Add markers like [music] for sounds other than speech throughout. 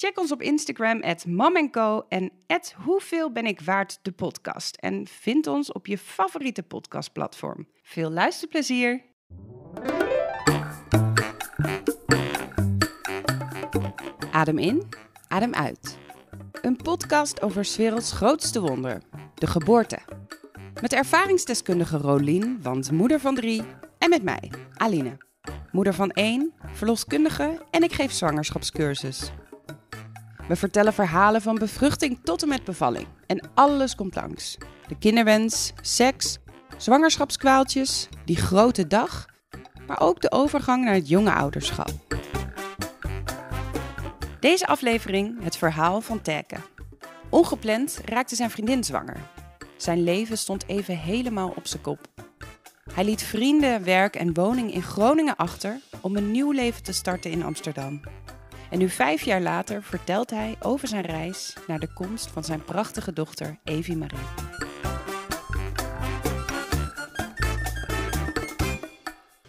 Check ons op Instagram, at en at Hoeveel ben ik waard de podcast. En vind ons op je favoriete podcastplatform. Veel luisterplezier! Adem in, adem uit. Een podcast over 's werelds grootste wonder, de geboorte. Met ervaringsdeskundige Rolien, want moeder van drie, en met mij, Aline. Moeder van één, verloskundige en ik geef zwangerschapscursus. We vertellen verhalen van bevruchting tot en met bevalling. En alles komt langs. De kinderwens, seks, zwangerschapskwaaltjes, die grote dag, maar ook de overgang naar het jonge ouderschap. Deze aflevering het verhaal van Teke. Ongepland raakte zijn vriendin zwanger. Zijn leven stond even helemaal op zijn kop. Hij liet vrienden, werk en woning in Groningen achter om een nieuw leven te starten in Amsterdam. En nu vijf jaar later vertelt hij over zijn reis naar de komst van zijn prachtige dochter Evie Marie.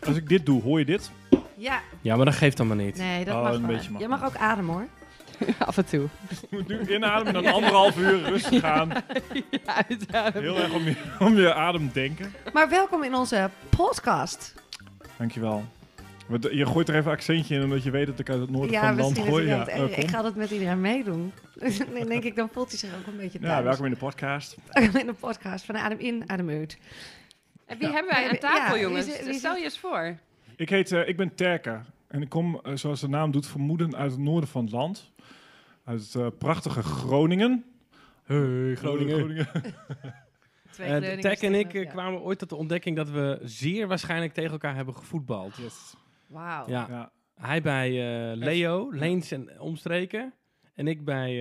Als ik dit doe, hoor je dit? Ja, Ja, maar dat geeft dan maar niet. nee, dat Oh, mag een wel. beetje mag Je mag ook ademen hoor. [laughs] Af en toe. Je moet nu inademen en dan anderhalf uur rustig [laughs] gaan. Heel erg om je, om je adem denken. Maar welkom in onze podcast. Dankjewel. Je gooit er even accentje in, omdat je weet dat ik uit het noorden ja, van het land gooi. Ja, het eh, Ik ga dat met iedereen meedoen. [laughs] dan denk ik, dan voelt hij zich ook een beetje thuis. ja, welkom in de podcast. in de podcast van Adem in, Adem uit. En wie Ja. hebben wij aan tafel, Ja, wie jongens? is- wie is Stel je eens voor. Ik, heet, eh, ik ben Terke en ik kom, eh, zoals de naam doet, vermoeden uit het noorden van het land. Uit het eh, prachtige Groningen. Hey, Groningen. [laughs] Twee Eh, Groningers Tek en ik ja. kwamen ooit tot de ontdekking dat we zeer waarschijnlijk tegen elkaar hebben gevoetbald. Yes. Wauw. Ja. Ja. Hij bij eh, Leo, Leens en omstreken. En ik bij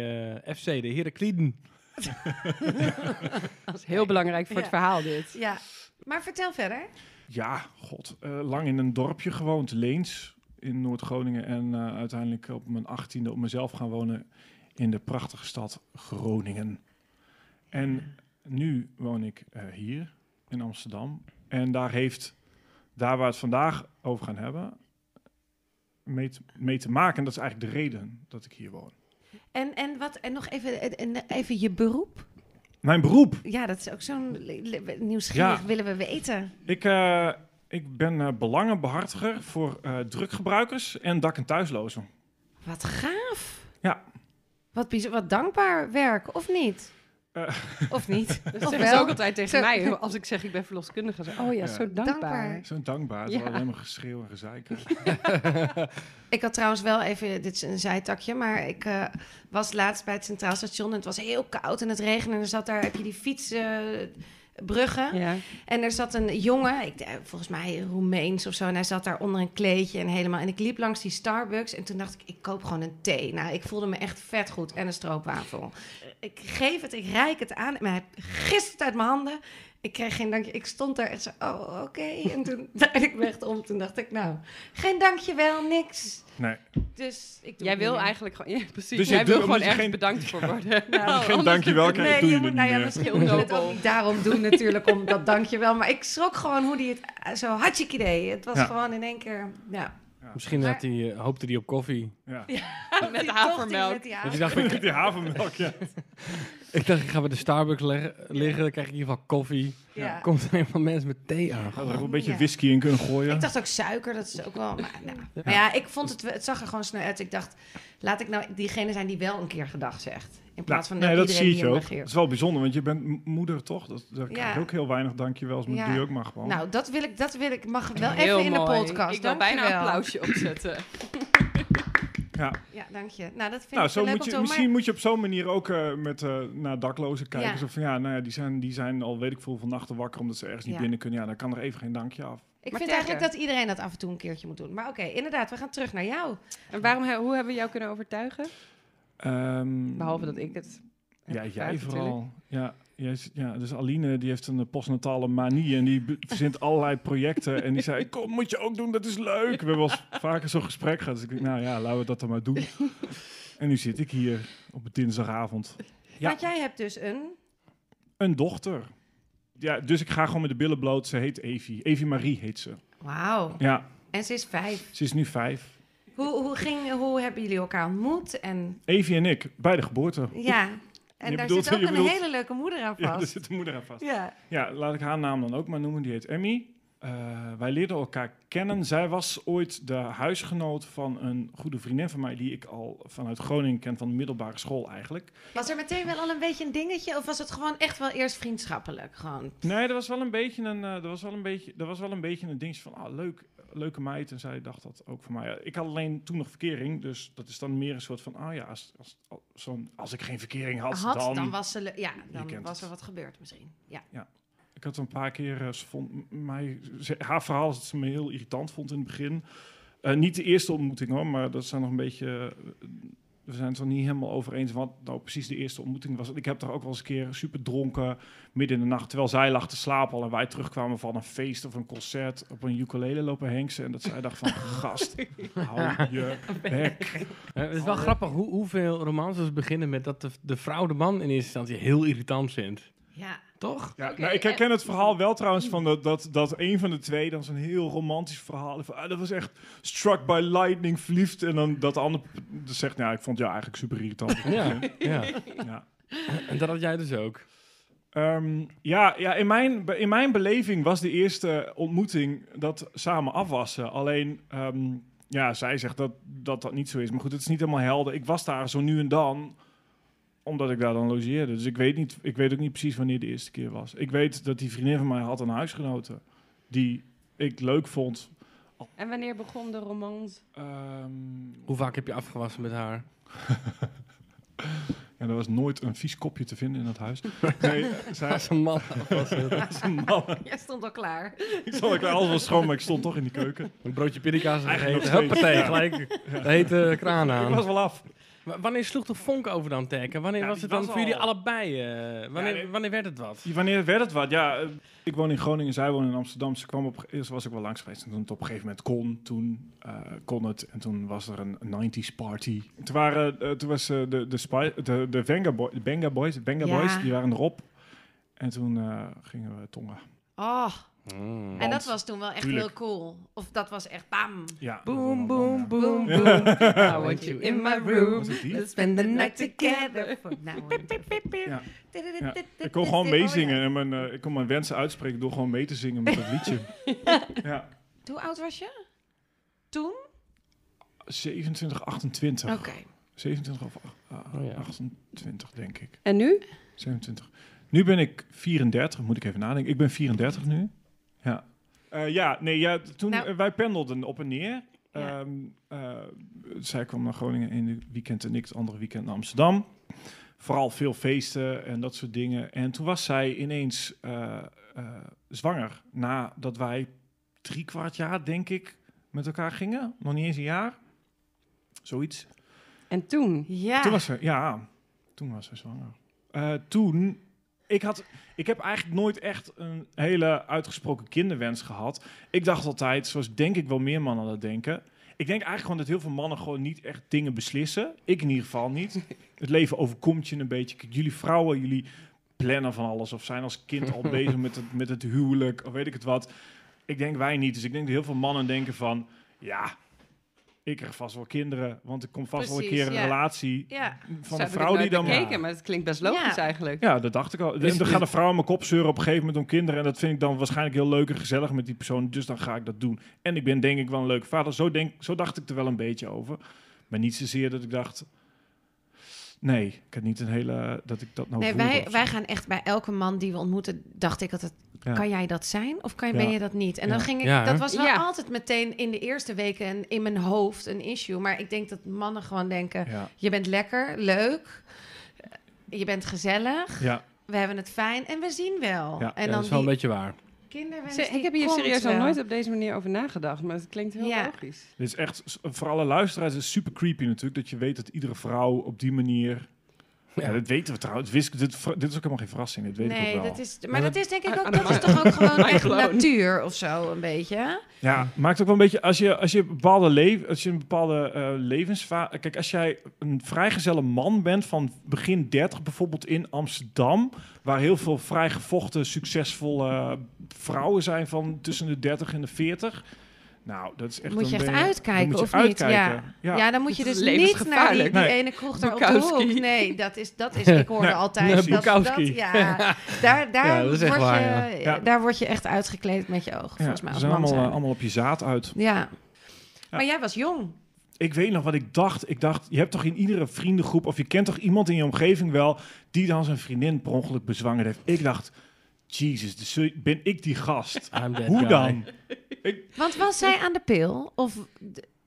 eh, FC, de Herakliden. [laughs] Dat is heel belangrijk voor het verhaal, dit. Ja, maar vertel verder. Ja, god. eh, lang in een dorpje gewoond, Leens, in Noord-Groningen. En eh, uiteindelijk op mijn achttiende op mezelf gaan wonen in de prachtige stad Groningen. En nu woon ik eh, hier in Amsterdam. En daar heeft, daar waar we het vandaag over gaan hebben, mee te, mee te maken. En dat is eigenlijk de reden dat ik hier woon. En, en, wat, en nog even, en, en even je beroep. Mijn beroep. Ja, dat is ook zo'n nieuwsgierig Ja. willen we weten. Ik, eh, ik ben eh, belangenbehartiger voor eh, drukgebruikers en dak- en thuislozen. Wat gaaf. Ja. Wat, wat dankbaar werk, of niet? Eh. Of niet? [laughs] Dat zeggen ze ook altijd tegen Zo- mij. Als ik zeg ik ben verloskundige. Zo, oh ja, Ja. zo dankbaar. Dankbaar. Zo dankbaar. Het Ja. is wel alleen maar geschreeuw en gezeik. [laughs] Ik had trouwens wel even, dit is een zijtakje, maar ik eh, was laatst bij het Centraal Station en het was heel koud en het regende. En er zat daar, heb je die fietsbruggen. Ja. En er zat een jongen, ik, eh, volgens mij Roemeens of zo, en hij zat daar onder een kleedje en helemaal. En ik liep langs die Starbucks en toen dacht ik, ik koop gewoon een thee. Nou, ik voelde me echt vet goed en een stroopwafel. Ik geef het, ik reik het aan, maar hij gist het uit mijn handen. Ik kreeg geen dankje. Ik stond daar echt zo, oh, oké. En toen [laughs] draaide ik me echt om. Toen dacht ik, nou, geen dankjewel, niks. Nee. Dus ik doe Jij wil meer. eigenlijk gewoon... [laughs] Ja, precies. Dus je Jij wil gewoon je ergens geen- bedankt voor worden. [laughs] Nou, geen dankjewel krijg, Nee, doe je je moet, nou ja, misschien moet je het ook niet daarom doen natuurlijk, om dat dankjewel. Maar ik schrok gewoon hoe die het zo hartstikke idee. Het was Ja. gewoon in één keer, ja. Misschien Maar- had hij, eh, hoopte hij op koffie. Ja. [laughs] [laughs] Met havermelk. die Dus ik dacht, ik, Die havermelk, ja. [laughs] ik dacht, ik ga bij de Starbucks leggen, liggen, dan krijg ik in ieder geval koffie. Ja. Komt er een van mensen met thee aan. Had er ook een beetje Ja. whisky in kunnen gooien. Ik dacht ook suiker, dat is ook wel. Maar, nou. maar ja, ik vond het, het zag er gewoon snel uit. Ik dacht, laat ik nou diegene zijn die wel een keer gedag zegt. In plaats van Nou, nee, dat iedereen zie je ook. Het negeert. is wel bijzonder, want je bent moeder toch? Dat, daar krijg je ook heel weinig dankjewels, maar Ja. dat doe je ook maar gewoon. Nou, dat wil ik, dat wil ik, mag wel Heel even in de mooi. podcast. Ik wil bijna een Dankjewel. applausje [laughs] opzetten. ja. Ja, dank je. Nou, dat vind Nou, ik zo leuk moet je, misschien moet je op zo'n manier ook eh, met, eh, naar daklozen kijken. Ja. Zo van, ja, nou ja, die zijn, die zijn al weet ik veel van nachten wakker omdat ze ergens niet binnen kunnen. Ja, dan kan er even geen dankje af. Ik Maar vind eigenlijk dat iedereen dat af en toe een keertje moet doen. Maar oké, inderdaad, we gaan terug naar jou. En waarom, hoe hebben we jou kunnen overtuigen? Ehm, Behalve dat ik het heb Ja, jij vooral. Ja, jij ja, dus Aline die heeft een postnatale manie en die verzint allerlei projecten. En die zei, kom, moet je ook doen, dat is leuk. We hebben wel vaker zo'n gesprek gehad. Dus ik denk, nou ja, laten we dat dan maar doen. En nu zit ik hier op een dinsdagavond. Ja. Want jij hebt dus een... Een dochter. Ja, dus ik ga gewoon met de billen bloot. Ze heet Evie. Evie Marie heet ze. Wauw. Ja, En ze is vijf. ze is nu vijf. Hoe, hoe, ging, hoe hebben jullie elkaar ontmoet? En Evie en ik, bij de geboorte. ja, en Je daar bedoelt- zit ook een bedoelt- hele leuke moeder aan Ja, daar vast. zit de moeder aan vast. Ja. Ja, laat ik haar naam dan ook maar noemen. Die heet Emmy. Eh, wij leerden elkaar kennen. Zij was ooit de huisgenoot van een goede vriendin van mij... die ik al vanuit Groningen ken, van de middelbare school eigenlijk. Was er meteen wel al een beetje een dingetje? Of was het gewoon echt wel eerst vriendschappelijk? Gewoon. Nee, er was wel een beetje een, eh, er was wel een, beetje, er was wel een, beetje een dingetje van... Ah, leuk, leuke meid. En zij dacht dat ook voor mij. Ik had alleen toen nog verkering. Dus dat is dan meer een soort van... Ah ja, als, als, als, als ik geen verkering had, Had, dan... dan, was, le- ja, dan was er wat gebeurd misschien. Ja. Ik had een paar keer, eh, ze vond mij, ze- haar verhaal is dat ze me heel irritant vond in het begin. Eh, niet de eerste ontmoeting hoor, maar dat zijn nog een beetje. eh, we zijn het er niet helemaal over eens wat nou precies de eerste ontmoeting was. Ik heb daar ook wel eens een keer super dronken midden in de nacht, terwijl zij lag te slapen al en wij terugkwamen van een feest of een concert op een ukulele lopen henksen. En dat zij dacht van, [laughs] gast, hou je bek. [laughs] Het is wel grappig hoe, hoeveel romances beginnen met dat de, de vrouw de man in eerste instantie heel irritant vindt. ja. Toch? Ja, nou, ik herken het verhaal wel trouwens van dat, dat, dat een van de twee dan zo'n heel romantisch verhaal. Van, ah, dat was echt struck by lightning, verliefd. En dan dat de ander p- zegt, nou, ik vond jou eigenlijk super irritant. [laughs] Ja, ja. ja. En dat had jij dus ook. Ehm, ja, ja in, mijn, in mijn beleving was de eerste ontmoeting dat samen afwassen. Alleen, ehm, ja, zij zegt dat, dat dat niet zo is. Maar goed, het is niet helemaal helder. Ik was daar zo nu en dan, omdat ik daar dan logeerde. Dus ik weet, niet, ik weet ook niet precies wanneer de eerste keer was. Ik weet dat die vriendin van mij had een huisgenote die ik leuk vond. En wanneer begon de romans? Ehm, Hoe vaak heb je afgewassen met haar? [laughs] ja, er was nooit een vies kopje te vinden in dat huis. [laughs] Nee, [laughs] zij Als een man was een man. Jij stond al klaar. Ik stond ik alles was schoon, maar ik stond toch in die keuken. Een broodje pindakaas gegeten. Huppatee, Ja. gelijk de hete kraan Ik aan. was wel af. W- Wanneer sloeg de vonk over dan, Tekken? Wanneer Ja, was het dan was voor jullie al- allebei? eh, wanneer, nee. wanneer werd het wat? Wanneer werd het wat? Ja, eh, ik woon in Groningen, zij woont in Amsterdam. Ze kwam op, eerst was ik wel langs geweest en toen het op een gegeven moment kon, toen eh, kon het. En toen was er een 90s party. Toen, waren, toen was de, de, spy, de, de Venga, Boy, de Benga Boys, de Benga Ja. Boys, die waren erop. En toen eh, gingen we tongen. Oh, Mm. en Want- dat was toen wel echt tuurlijk. heel cool. Of dat was echt bam. Ja, Boom, boom, boom, boom. I want you in my room. Let's spend the night together. For now and Ja. Ja. Ik kon gewoon meezingen en mijn, eh, ik kon mijn wensen uitspreken door gewoon mee te zingen met dat [laughs] liedje. ja. Hoe oud was je? Toen? 27, 28. Oké. 27 of ah, Oh ja. 28, denk ik. En nu? 27. Nu ben ik 34, moet ik even nadenken. Ik ben 34 nu. Ja. Eh, ja, nee, ja, toen Nou. eh, wij pendelden op en neer. Ja. Ehm, eh, zij kwam naar Groningen in weekend en ik het andere weekend naar Amsterdam. Vooral veel feesten en dat soort dingen. En toen was zij ineens eh, eh, zwanger. Nadat wij drie kwart jaar, denk ik, met elkaar gingen. Nog niet eens een jaar. Zoiets. En toen? Ja. Toen was ze, ja, toen was ze zwanger. Eh, toen, ik had, ik heb eigenlijk nooit echt een hele uitgesproken kinderwens gehad. Ik dacht altijd, zoals denk ik wel meer mannen dat denken. Ik denk eigenlijk gewoon dat heel veel mannen gewoon niet echt dingen beslissen. Ik in ieder geval niet. [laughs] Het leven overkomt je een beetje. Jullie vrouwen, jullie plannen van alles of zijn als kind al [laughs] bezig met het, met het huwelijk of weet ik het wat. Ik denk wij niet. Dus ik denk dat heel veel mannen denken van, ja, ik krijg vast wel kinderen, want er komt vast wel een keer een ja. relatie Ja. van Zo een ik vrouw die dan... bekeken, maar het klinkt best logisch Ja. eigenlijk. Ja, dat dacht ik al. En dan gaat een vrouw in mijn kop zeuren op een gegeven moment om kinderen. En dat vind ik dan waarschijnlijk heel leuk en gezellig met die persoon. Dus dan ga ik dat doen. En ik ben denk ik wel een leuke vader. Zo, denk, zo dacht ik er wel een beetje over. Maar niet zozeer dat ik dacht... Nee, ik had niet een hele... Dat ik dat nou Nee, wij, wij gaan echt bij elke man die we ontmoeten, dacht ik altijd, Ja. kan jij dat zijn of kan, Ja. ben je dat niet? En dan ging ik, dat was wel Ja. altijd meteen in de eerste weken een- in mijn hoofd een issue. Maar ik denk dat mannen gewoon denken, Ja, je bent lekker, leuk, je bent gezellig, ja. we hebben het fijn en we zien wel. Ja. en Ja, dan dat is wel een beetje waar. Kinderwens, ik heb hier serieus nog wel. nooit op deze manier over nagedacht, maar het klinkt heel Ja. logisch. Dit is echt... Voor alle luisteraars is het super creepy natuurlijk. Dat je weet dat iedere vrouw op die manier Ja, dat weten we trouwens. Wist, dit, dit is ook helemaal geen verrassing. Dit weet ik nee, ook wel. dat is, maar Maar dat dat- is denk ik aan- ook, de dat is toch ook gewoon echt natuur of zo, een beetje. Ja, maakt ook wel een beetje als je als je een bepaalde leven, als je een bepaalde eh levensfase. Kijk, als jij een vrijgezelle man bent van begin 30 bijvoorbeeld in Amsterdam, waar heel veel vrijgevochten, succesvolle vrouwen zijn van tussen de 30 en de 40. Nou, dat is echt Moet je echt uitkijken, dan moet of niet? Ja. Ja. Ja, dan moet je dus is niet naar die, levensgevaarlijk. die Nee. ene kroeg daar op de hoek. Nee, dat is, dat is [laughs] ik hoorde Nee, altijd. dat, dat, ja, daar, [laughs] daar, Ja, dat is echt word waar, je, daar word je echt uitgekleed met je ogen, Ja, volgens mij, ze als zijn man allemaal, eh, allemaal op je zaad uit. Ja. Maar jij was jong. Ik weet nog wat ik dacht. Ik dacht, je hebt toch in iedere vriendengroep, of je kent toch iemand in je omgeving wel, die dan zijn vriendin per ongeluk bezwangerd heeft. Ik dacht, Jezus, dus ben ik die gast? [laughs] I'm that Hoe guy. dan? Want was zij aan de pil? Of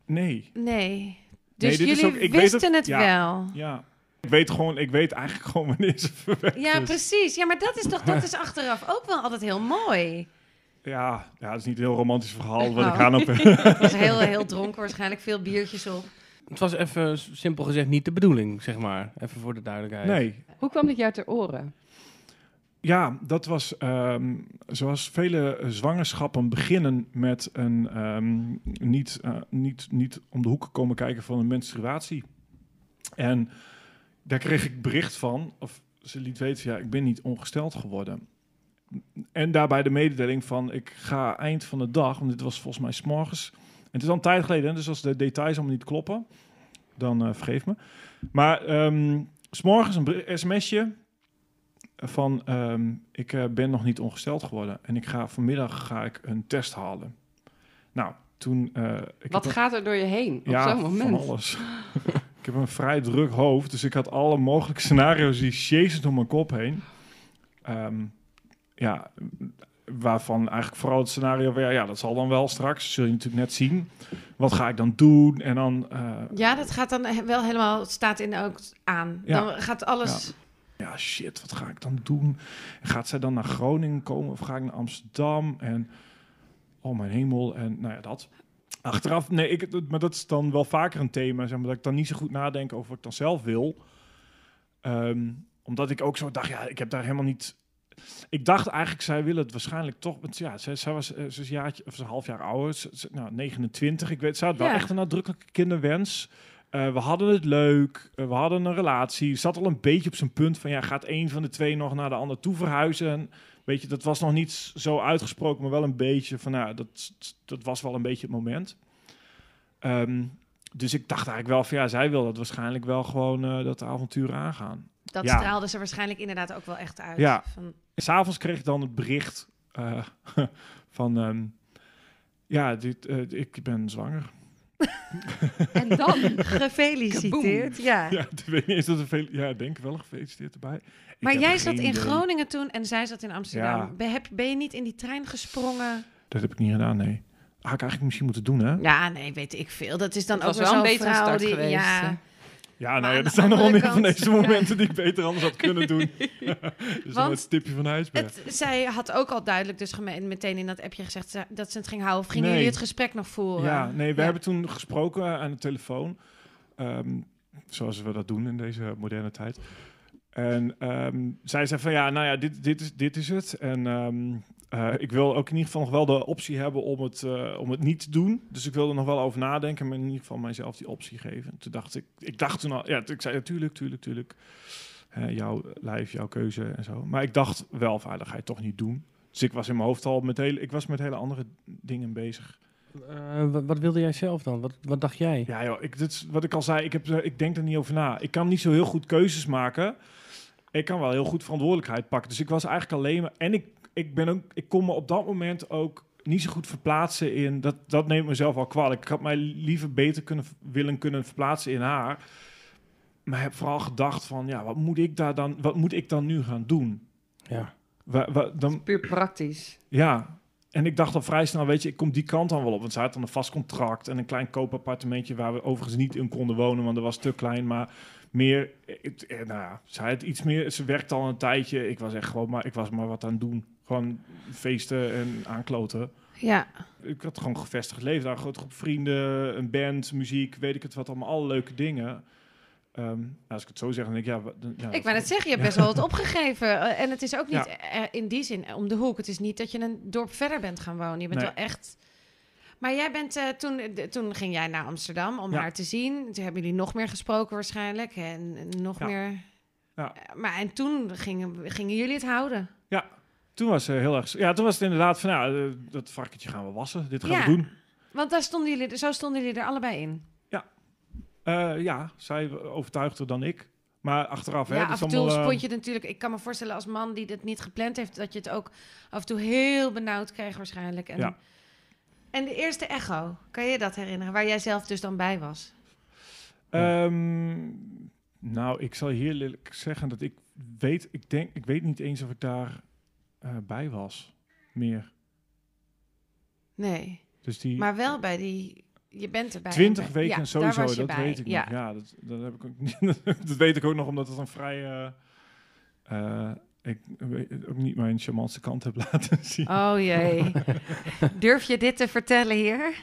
Nee. nee? Dus jullie ook- ik weet wisten het ja. wel? Ja. Ik weet gewoon, ik weet eigenlijk gewoon wanneer ze verwekt Ja, is. precies. Ja, maar dat is toch dat is [laughs] achteraf ook wel altijd heel mooi. Ja, ja, dat is niet een heel romantisch verhaal wat Oh. ik aan op. [laughs] Het was heel, heel dronken, waarschijnlijk veel biertjes op. Het was even simpel gezegd niet de bedoeling, zeg maar. Even voor de duidelijkheid. Nee. Hoe kwam dit jou ter oren? Ja, dat was ehm, zoals vele zwangerschappen beginnen met een ehm, niet, eh, niet, niet om de hoek komen kijken van een menstruatie. En daar kreeg ik bericht van, of ze liet weten, ja, ik ben niet ongesteld geworden. En daarbij de mededeling van, ik ga eind van de dag, want dit was volgens mij s'morgens. En het is al een tijd geleden, dus als de details allemaal niet kloppen, dan eh, vergeef me. Maar ehm, s'morgens een sms'je van ehm, ik eh, ben nog niet ongesteld geworden en ik ga vanmiddag ga ik een test halen. Nou, toen eh, ik Wat gaat er door je heen op ja, zo'n moment? van alles. [laughs] ik heb een vrij druk hoofd, dus ik had alle mogelijke scenario's die jezus door mijn kop heen. Ehm, ja, waarvan eigenlijk vooral het scenario van ja, ja, dat zal dan wel straks, zul je natuurlijk net zien. Wat ga ik dan doen? En dan eh, Ja, dat gaat dan wel helemaal, staat in ook aan. Ja. Dan gaat alles... ja, shit, wat ga ik dan doen? Gaat zij dan naar Groningen komen of ga ik naar Amsterdam? En oh mijn hemel, en nou ja, dat. Achteraf, nee, ik, maar dat is dan wel vaker een thema, zeg maar, dat ik dan niet zo goed nadenk over wat ik dan zelf wil. Ehm, omdat ik ook zo dacht, ja, ik heb daar helemaal niet... Ik dacht eigenlijk, zij willen het waarschijnlijk toch... Want ja, zij, zij was, eh, ze is een jaartje, of een half jaar ouder, ze- nou, 29. Ik weet, ze had wel Ja. echt een nadrukkelijke kinderwens. Eh, we hadden het leuk, eh, we hadden een relatie. Zat al een beetje op zijn punt van, ja, gaat een van de twee nog naar de ander toe verhuizen? En, weet je, dat was nog niet zo uitgesproken, maar wel een beetje van, nou, dat, dat was wel een beetje het moment. Ehm, dus ik dacht eigenlijk wel van, ja, zij wil dat waarschijnlijk wel gewoon eh, dat avontuur aangaan. Dat Ja. straalde ze waarschijnlijk inderdaad ook wel echt uit. Ja. Van, S'avonds kreeg ik dan het bericht [laughs] van, ehm, ja, dit, ik ben zwanger. [laughs] En dan? gefeliciteerd. Ja. Ja, ik weet niet eens dat er veel, ja, denk wel gefeliciteerd erbij. Ik Maar jij zat in idee. Groningen toen en zij zat in Amsterdam. Ja. Ben, heb, ben je niet in die trein gesprongen? Dat heb ik niet gedaan, nee. Had ik eigenlijk misschien moeten doen, hè? Ja, nee, weet ik veel. Dat is dan Het ook wel een zo'n betere start die, geweest, Ja? Ja, nou ja, er zijn nog wel meer van deze momenten die ik beter anders had kunnen doen. [laughs] [laughs] dus Want het stipje van ijsberg. het, zij had ook al duidelijk dus meteen in dat appje gezegd ze- dat ze het ging houden. Of gingen Nee. jullie het gesprek nog voeren? Ja, nee, we Ja. hebben toen gesproken aan de telefoon. Ehm, zoals we dat doen in deze moderne tijd. En ehm, zij zei van ja, nou ja, dit, dit, is, dit is het. En ehm, eh, ik wil ook in ieder geval nog wel de optie hebben om het, eh, om het niet te doen. Dus ik wilde er nog wel over nadenken, maar in ieder geval mijzelf die optie geven. Toen dacht ik, ik dacht toen al, ja, ik zei natuurlijk, tuurlijk, tuurlijk. Eh, jouw lijf, jouw keuze en zo. Maar ik dacht wel, van, dat ga je toch niet doen. Dus ik was in mijn hoofd al met hele, ik was met hele andere dingen bezig. Wat, wat wilde jij zelf dan? Wat, wat dacht jij? Ja, joh, ik, dit wat ik al zei, ik, heb, ik denk er niet over na. Ik kan niet zo heel goed keuzes maken. Ik kan wel heel goed verantwoordelijkheid pakken. Dus ik was eigenlijk alleen maar. En ik, ik, ben ook, ik kon me op dat moment ook niet zo goed verplaatsen in. Dat, dat neemt mezelf al kwalijk. Ik had mij liever beter kunnen, willen kunnen verplaatsen in haar. Maar heb vooral gedacht van, ja, wat moet ik daar dan, wat moet ik dan nu gaan doen? Ja. Wa- wa- dan, Puur praktisch. ja, en ik dacht al vrij snel, weet je, ik kom die kant dan wel op. Want zij had dan een vast contract en een klein koopappartementje waar we overigens niet in konden wonen, want dat was te klein. Maar meer, het, eh, nou ja, zij had iets meer, ze werkte al een tijdje. Ik was echt gewoon, maar ik was maar wat aan het doen. Gewoon feesten en aankloten. Ja. Ik had gewoon gevestigd leven daar, een grote groep vrienden, een band, muziek, weet ik het wat, allemaal alle leuke dingen. ehm, als ik het zo zeg, dan denk ik, ja... dan- ja Ik wou net zeggen, je hebt best wel wat opgegeven. Eh, En het is ook niet Ja. eh, in die zin om de hoek. Het is niet dat je een dorp verder bent gaan wonen. Je bent Nee. wel echt... Maar jij bent, eh, toen, de- toen ging jij naar Amsterdam om Ja. haar te zien. Toen hebben jullie nog meer gesproken waarschijnlijk. En, en nog Ja. meer... Ja. Eh, Maar en toen gingen, gingen jullie het houden. Toen was ze heel erg... Ja, toen was het inderdaad van, ja, eh, dat varkentje gaan we wassen. Dit gaan Ja. we doen. Want daar stonden jullie, zo stonden jullie er allebei in. Eh, ja, zij overtuigder dan ik. Maar achteraf, hè, ja, het is af en toe allemaal, eh, spot je het natuurlijk... Ik kan me voorstellen als man die dit niet gepland heeft... dat je het ook af en toe heel benauwd krijgt waarschijnlijk. En, Ja. en de eerste echo, kan je dat herinneren? Waar jij zelf dus dan bij was? Ehm, nou, ik zal hier eerlijk zeggen dat ik weet, ik denk, ik weet niet eens of ik daar eh, bij was meer. Nee, Dus die maar wel bij die... Je bent erbij. 20 Ja, weken sowieso, dat bij. weet ik ja. nog. Ja, dat, dat, heb ik ook niet, [laughs] dat weet ik ook nog omdat het een vrij, eh, ik weet- ook niet mijn charmantste kant heb [laughs] laten zien. Oh jee. Durf je dit te vertellen hier?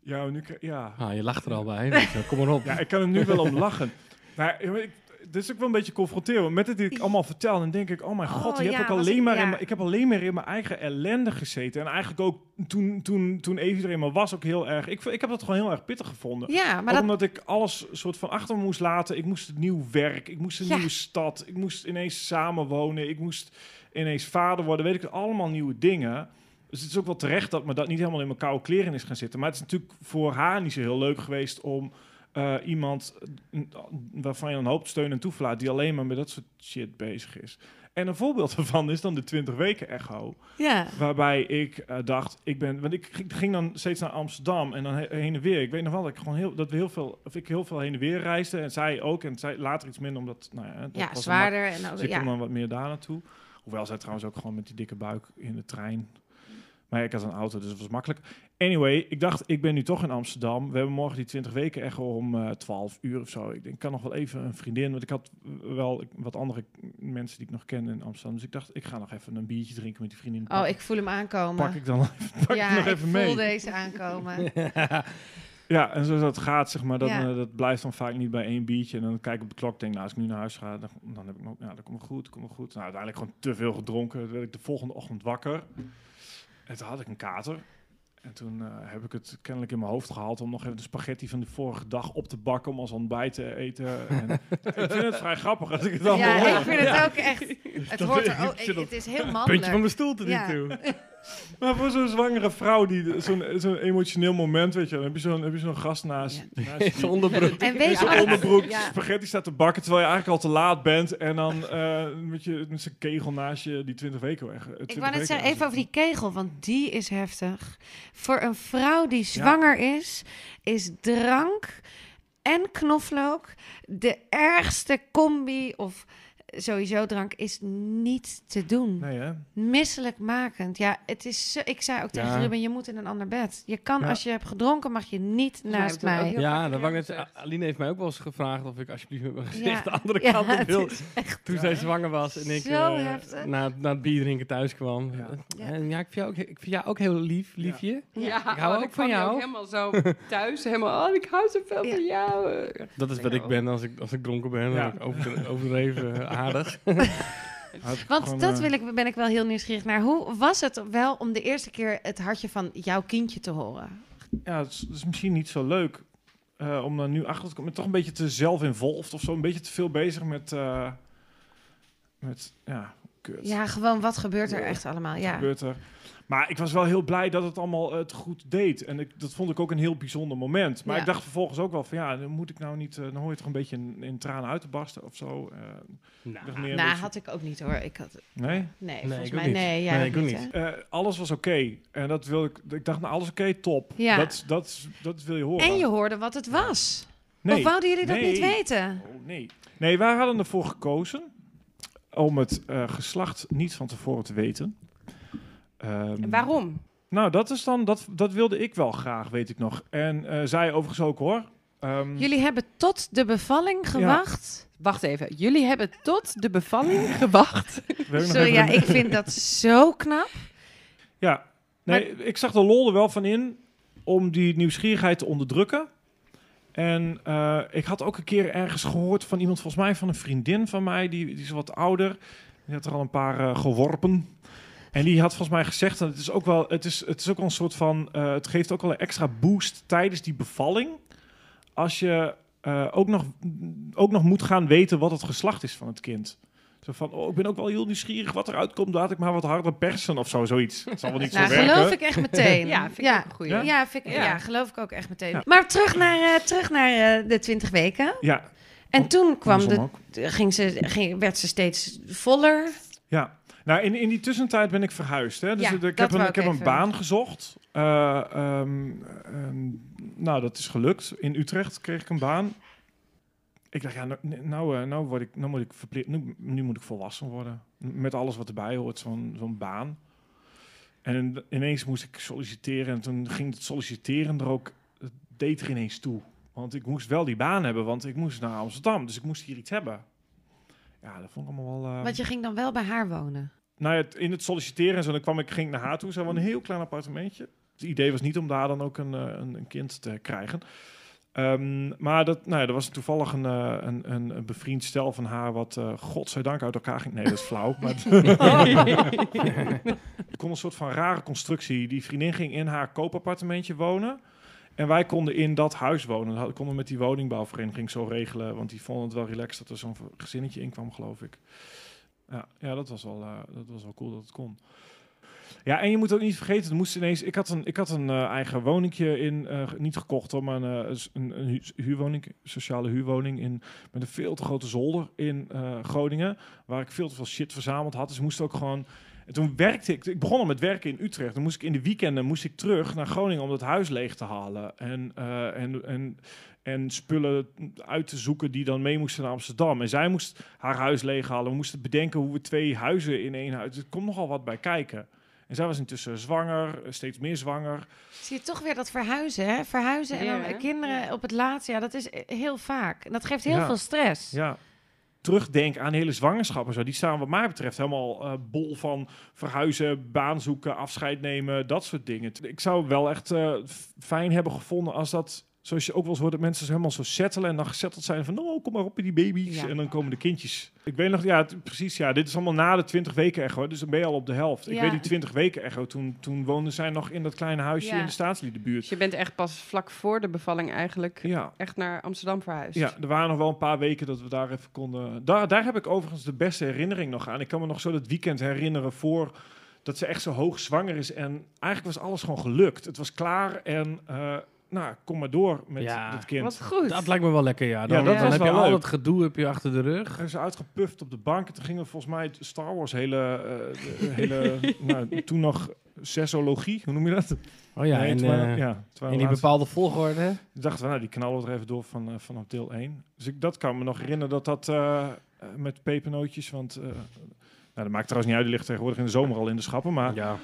Ja, nu, ja. Ah, je lacht er al bij, kom maar op. Ja, ik kan er nu wel om lachen. Maar ja, ik, is ook wel een beetje confronterend. Met het die ik allemaal vertel, dan denk ik, oh mijn Oh, god, je hebt ja, alleen maar ja. in ik heb alleen maar in mijn eigen ellende gezeten. En eigenlijk ook toen, toen, toen Evie er eenmaal was, ook heel erg. Ik, ik heb dat gewoon heel erg pittig gevonden. Ja, maar dat... omdat ik alles soort van achter me moest laten. Ik moest nieuw werk, ik moest een Ja. nieuwe stad, ik moest ineens samenwonen, ik moest ineens vader worden. Weet ik, allemaal nieuwe dingen. Dus het is ook wel terecht dat me dat niet helemaal in mijn koude kleren is gaan zitten. Maar het is natuurlijk voor haar niet zo heel leuk geweest om eh, iemand eh, waarvan je dan hoopt steun en toeverlaat, die alleen maar met dat soort shit bezig is. En een voorbeeld [laughs] daarvan is dan de 20 weken echo. Ja. Waarbij ik eh, dacht, ik ben, want ik ging- dan steeds naar Amsterdam en dan he- heen en weer. Ik weet nog wel dat ik gewoon heel, dat we heel veel, of ik heel veel heen en weer reisde en zij ook en zij later iets minder omdat, nou ja, dat Ja, was een zwaarder. En ook, dus ik ja. kom dan wat meer daar naartoe. Hoewel zij trouwens ook gewoon met die dikke buik in de trein. Maar ja, ik had een auto, dus het was makkelijk. Anyway, ik dacht, ik ben nu toch in Amsterdam. We hebben morgen die 20 weken echt om eh 12 uur of zo. Ik denk, ik kan nog wel even een vriendin. Want ik had wel wat andere mensen die ik nog ken in Amsterdam. Dus ik dacht, ik ga nog even een biertje drinken met die vriendin. Oh, Pak- ik voel hem aankomen. Pak ik dan pak ja, ik nog ik even voel mee. deze aankomen. [laughs] Ja, en zoals dat gaat, zeg maar, dat, Ja. eh, dat blijft dan vaak niet bij één biertje. En dan kijk ik op de klok, denk, nou, als ik nu naar huis ga, dan, dan heb ik nog, ja, dan komt goed, komt goed. Nou, uiteindelijk gewoon te veel gedronken. Toen werd ik de volgende ochtend wakker. En toen had ik een kater. En toen eh, heb ik het kennelijk in mijn hoofd gehaald om nog even de spaghetti van de vorige dag op te bakken om als ontbijt te eten. En [laughs] ik vind het vrij grappig als ik het allemaal Ja, hoor. ik vind het ook echt... [laughs] Het hoort er ook... Het is heel Puntje van mannelijk. mijn stoel tot nu Ja. toe. [laughs] Maar voor zo'n zwangere vrouw, die zo'n zo'n emotioneel moment, weet je, dan heb je zo'n heb je zo'n gast naast, naast je [laughs] Zijn onderbroek. En weet je wat- onderbroek Ja. spaghetti staat te bakken terwijl je eigenlijk al te laat bent. En dan eh, met, je, met zijn kegel naast je die 20 weken weg. eh, 20 Ik wou net weken zeggen, even over die kegel, want die is heftig. Voor een vrouw die zwanger is, is drank en knoflook de ergste combi of sowieso drank is niet te doen. Nee, hè? Misselijkmakend. Ja, het is. zo- ik zei ook tegen Ja. Ruben: je moet in een ander bed. Je kan, Ja. als je hebt gedronken, mag je niet naast mij. Ja, dat wou ik net. Aline heeft mij ook wel eens gevraagd of ik alsjeblieft met mijn gezicht Ja. de andere Ja, kant op wil. Toen zij zwanger was en ik Zo heftig. na, na het bier drinken thuis kwam. Ja. Ja, en ja ik, vind jou ook, ik vind jou ook heel lief, liefje. Ja, Ik hou oh, ook van jou. ook helemaal zo [laughs] thuis, helemaal, oh, ik hou zoveel Ja. van jou. Dat is wat ik ben als ik, als ik dronken ben. Overdreven [laughs] aardig. [laughs] Want gewoon, dat eh, wil ik, ben ik wel heel nieuwsgierig naar. Hoe was het wel om de eerste keer het hartje van jouw kindje te horen? Ja, het is, het is misschien niet zo leuk eh, om daar nu achter te komen. Ik ben toch een beetje te zelf-involved of zo. Een beetje te veel bezig met... eh, met ja, kut. Ja, gewoon wat gebeurt er Ja. echt allemaal? Wat Ja. gebeurt er? Maar ik was wel heel blij dat het allemaal eh, het goed deed. En ik, dat vond ik ook een heel bijzonder moment. Maar Ja. ik dacht vervolgens ook wel van ja, dan moet ik nou niet, eh, dan hoor je toch een beetje in, in tranen uit te barsten of zo. Eh, meer een Nou, beetje- had ik ook niet hoor. Ik had, Nee? nee, ik volgens mij niet. nee. Nee, ik ook niet. Eh, alles was oké. En dat wil ik. Ik dacht, nou, alles oké, top. Ja. Dat, dat, dat wil je horen. En je hoorde wat het was. nee. Of wouden jullie dat Nee. niet weten? Oh, nee. Nee, wij hadden ervoor gekozen om het eh, geslacht niet van tevoren te weten. Ehm, waarom? Nou, dat is dan, dat, dat wilde ik wel graag, weet ik nog. En eh, zij overigens ook hoor. Ehm, Jullie hebben tot de bevalling gewacht. Wacht even, jullie hebben tot de bevalling [laughs] gewacht. Sorry, ja, ik vind dat zo knap. Ja, nee, ik zag de lol er wel van in om die nieuwsgierigheid te onderdrukken. En eh, ik had ook een keer ergens gehoord van iemand, volgens mij van een vriendin van mij, die, die is wat ouder. Die had er al een paar eh, geworpen. En die had volgens mij gezegd, dat het is ook wel, het is, het is ook wel een soort van, eh, het geeft ook wel een extra boost tijdens die bevalling. Als je eh, ook, nog, ook nog moet gaan weten wat het geslacht is van het kind. Zo van, oh, ik ben ook wel heel nieuwsgierig wat eruit komt. Laat ik maar wat harder persen of zo, zoiets. Het zal wel niet [laughs] Nou, zo werken. geloof ik echt meteen. [laughs] Ja, vind ik ja. ook een goeie. Ja? Ja, vind ik, ja. Ja. geloof ik ook echt meteen. Ja. Maar terug naar, eh, terug naar eh, de 20 weken. Ja, En toen kwam de, ging ze, ging, werd ze steeds voller. Ja, nou in, in die tussentijd ben ik verhuisd. Hè? Dus Ja, ik heb, een, ik heb een baan gezocht. Eh, ehm, ehm, nou, dat is gelukt. In Utrecht kreeg ik een baan. Ik dacht, ja, nou, nou, eh, nou, word ik, nou moet ik verplicht, nu, nu moet ik volwassen worden. Met alles wat erbij hoort, zo'n zo'n baan. En ineens moest ik solliciteren. En toen ging het solliciteren er ook, het deed er ineens toe. Want ik moest wel die baan hebben, want ik moest naar Amsterdam. Dus ik moest hier iets hebben. Ja, dat vond ik allemaal wel... eh, Want je ging dan wel bij haar wonen. Nou ja, in het solliciteren en zo, dan kwam ik, ging ik naar haar toe. Ze hadden een heel klein appartementje. Het idee was niet om daar dan ook een, eh, een, een kind te krijgen. Ehm, maar dat, nou ja, er was toevallig een, eh, een, een, een bevriend stel van haar wat, eh godzijdank, uit elkaar ging. Nee, dat is flauw. maar [laughs] [laughs] er kon een soort van rare constructie. Die vriendin ging in haar koopappartementje wonen. En wij konden in dat huis wonen. Dat konden we met die woningbouwvereniging zo regelen. Want die vonden het wel relaxed dat er zo'n gezinnetje in kwam, geloof ik. Ja, ja dat, was wel, eh, dat was wel cool dat het kon. Ja, en je moet ook niet vergeten, er moest ineens, ik had een, ik had een eh, eigen woningje in, eh, niet gekocht hoor, maar een, een, een hu- huurwoning, sociale huurwoning in, met een veel te grote zolder in Groningen, waar ik veel te veel shit verzameld had. Dus moest ook gewoon, en toen werkte ik, ik begon met werken in Utrecht, dan moest ik in de weekenden moest ik terug naar Groningen om dat huis leeg te halen en, en, en, en spullen uit te zoeken die dan mee moesten naar Amsterdam. En zij moest haar huis leeghalen. We moesten bedenken hoe we twee huizen in één huis. Er komt nogal wat bij kijken. En zij was intussen zwanger, steeds meer zwanger. Zie je toch weer dat verhuizen, hè? Verhuizen en dan hè? kinderen op het laatst. Ja, dat is eh, heel vaak. En dat geeft heel Ja. veel stress. Ja. Terugdenk aan hele zwangerschap en zo. Die staan wat mij betreft helemaal eh, bol van verhuizen, baan zoeken, afscheid nemen, dat soort dingen. Ik zou wel echt eh, fijn hebben gevonden als dat... Zoals je ook wel eens hoort, dat mensen helemaal zo settelen en dan gezetteld zijn van, oh, kom maar op met die baby's. Ja. En dan komen de kindjes. Ik weet nog, ja, het- precies, ja, dit is allemaal na de 20 weken echo, dus dan ben je al op de helft. Ik weet die 20 weken echo, toen, toen woonden zij nog in dat kleine huisje Ja. in de staatsliedenbuurt. Dus je bent echt pas vlak voor de bevalling eigenlijk Ja, echt naar Amsterdam verhuisd. Ja, er waren nog wel een paar weken dat we daar even konden. Daar, daar heb ik overigens de beste herinnering nog aan. Ik kan me nog zo dat weekend herinneren voor dat ze echt zo hoog zwanger is. En eigenlijk was alles gewoon gelukt. Het was klaar en eh, nou, kom maar door met Ja. het kind. Wat goed. Dat lijkt me wel lekker, ja. Dan, Ja, dat dan was heb je wel al leuk. het gedoe heb je achter de rug. Hij is uitgepuft op de bank. En toen gingen we volgens mij het Star Wars hele, eh, hele [laughs] nou, toen nog sessologie, hoe noem je dat? Oh ja, Nee, en, eh, ja, in we die bepaalde volgorde. Ik dacht, nou, die knallen we er even door van, eh, vanaf deel 1. Dus ik, dat kan me nog herinneren dat dat met pepernootjes, want... eh, nou, dat maakt trouwens niet uit, die ligt tegenwoordig in de zomer al in de schappen. Maar Ja.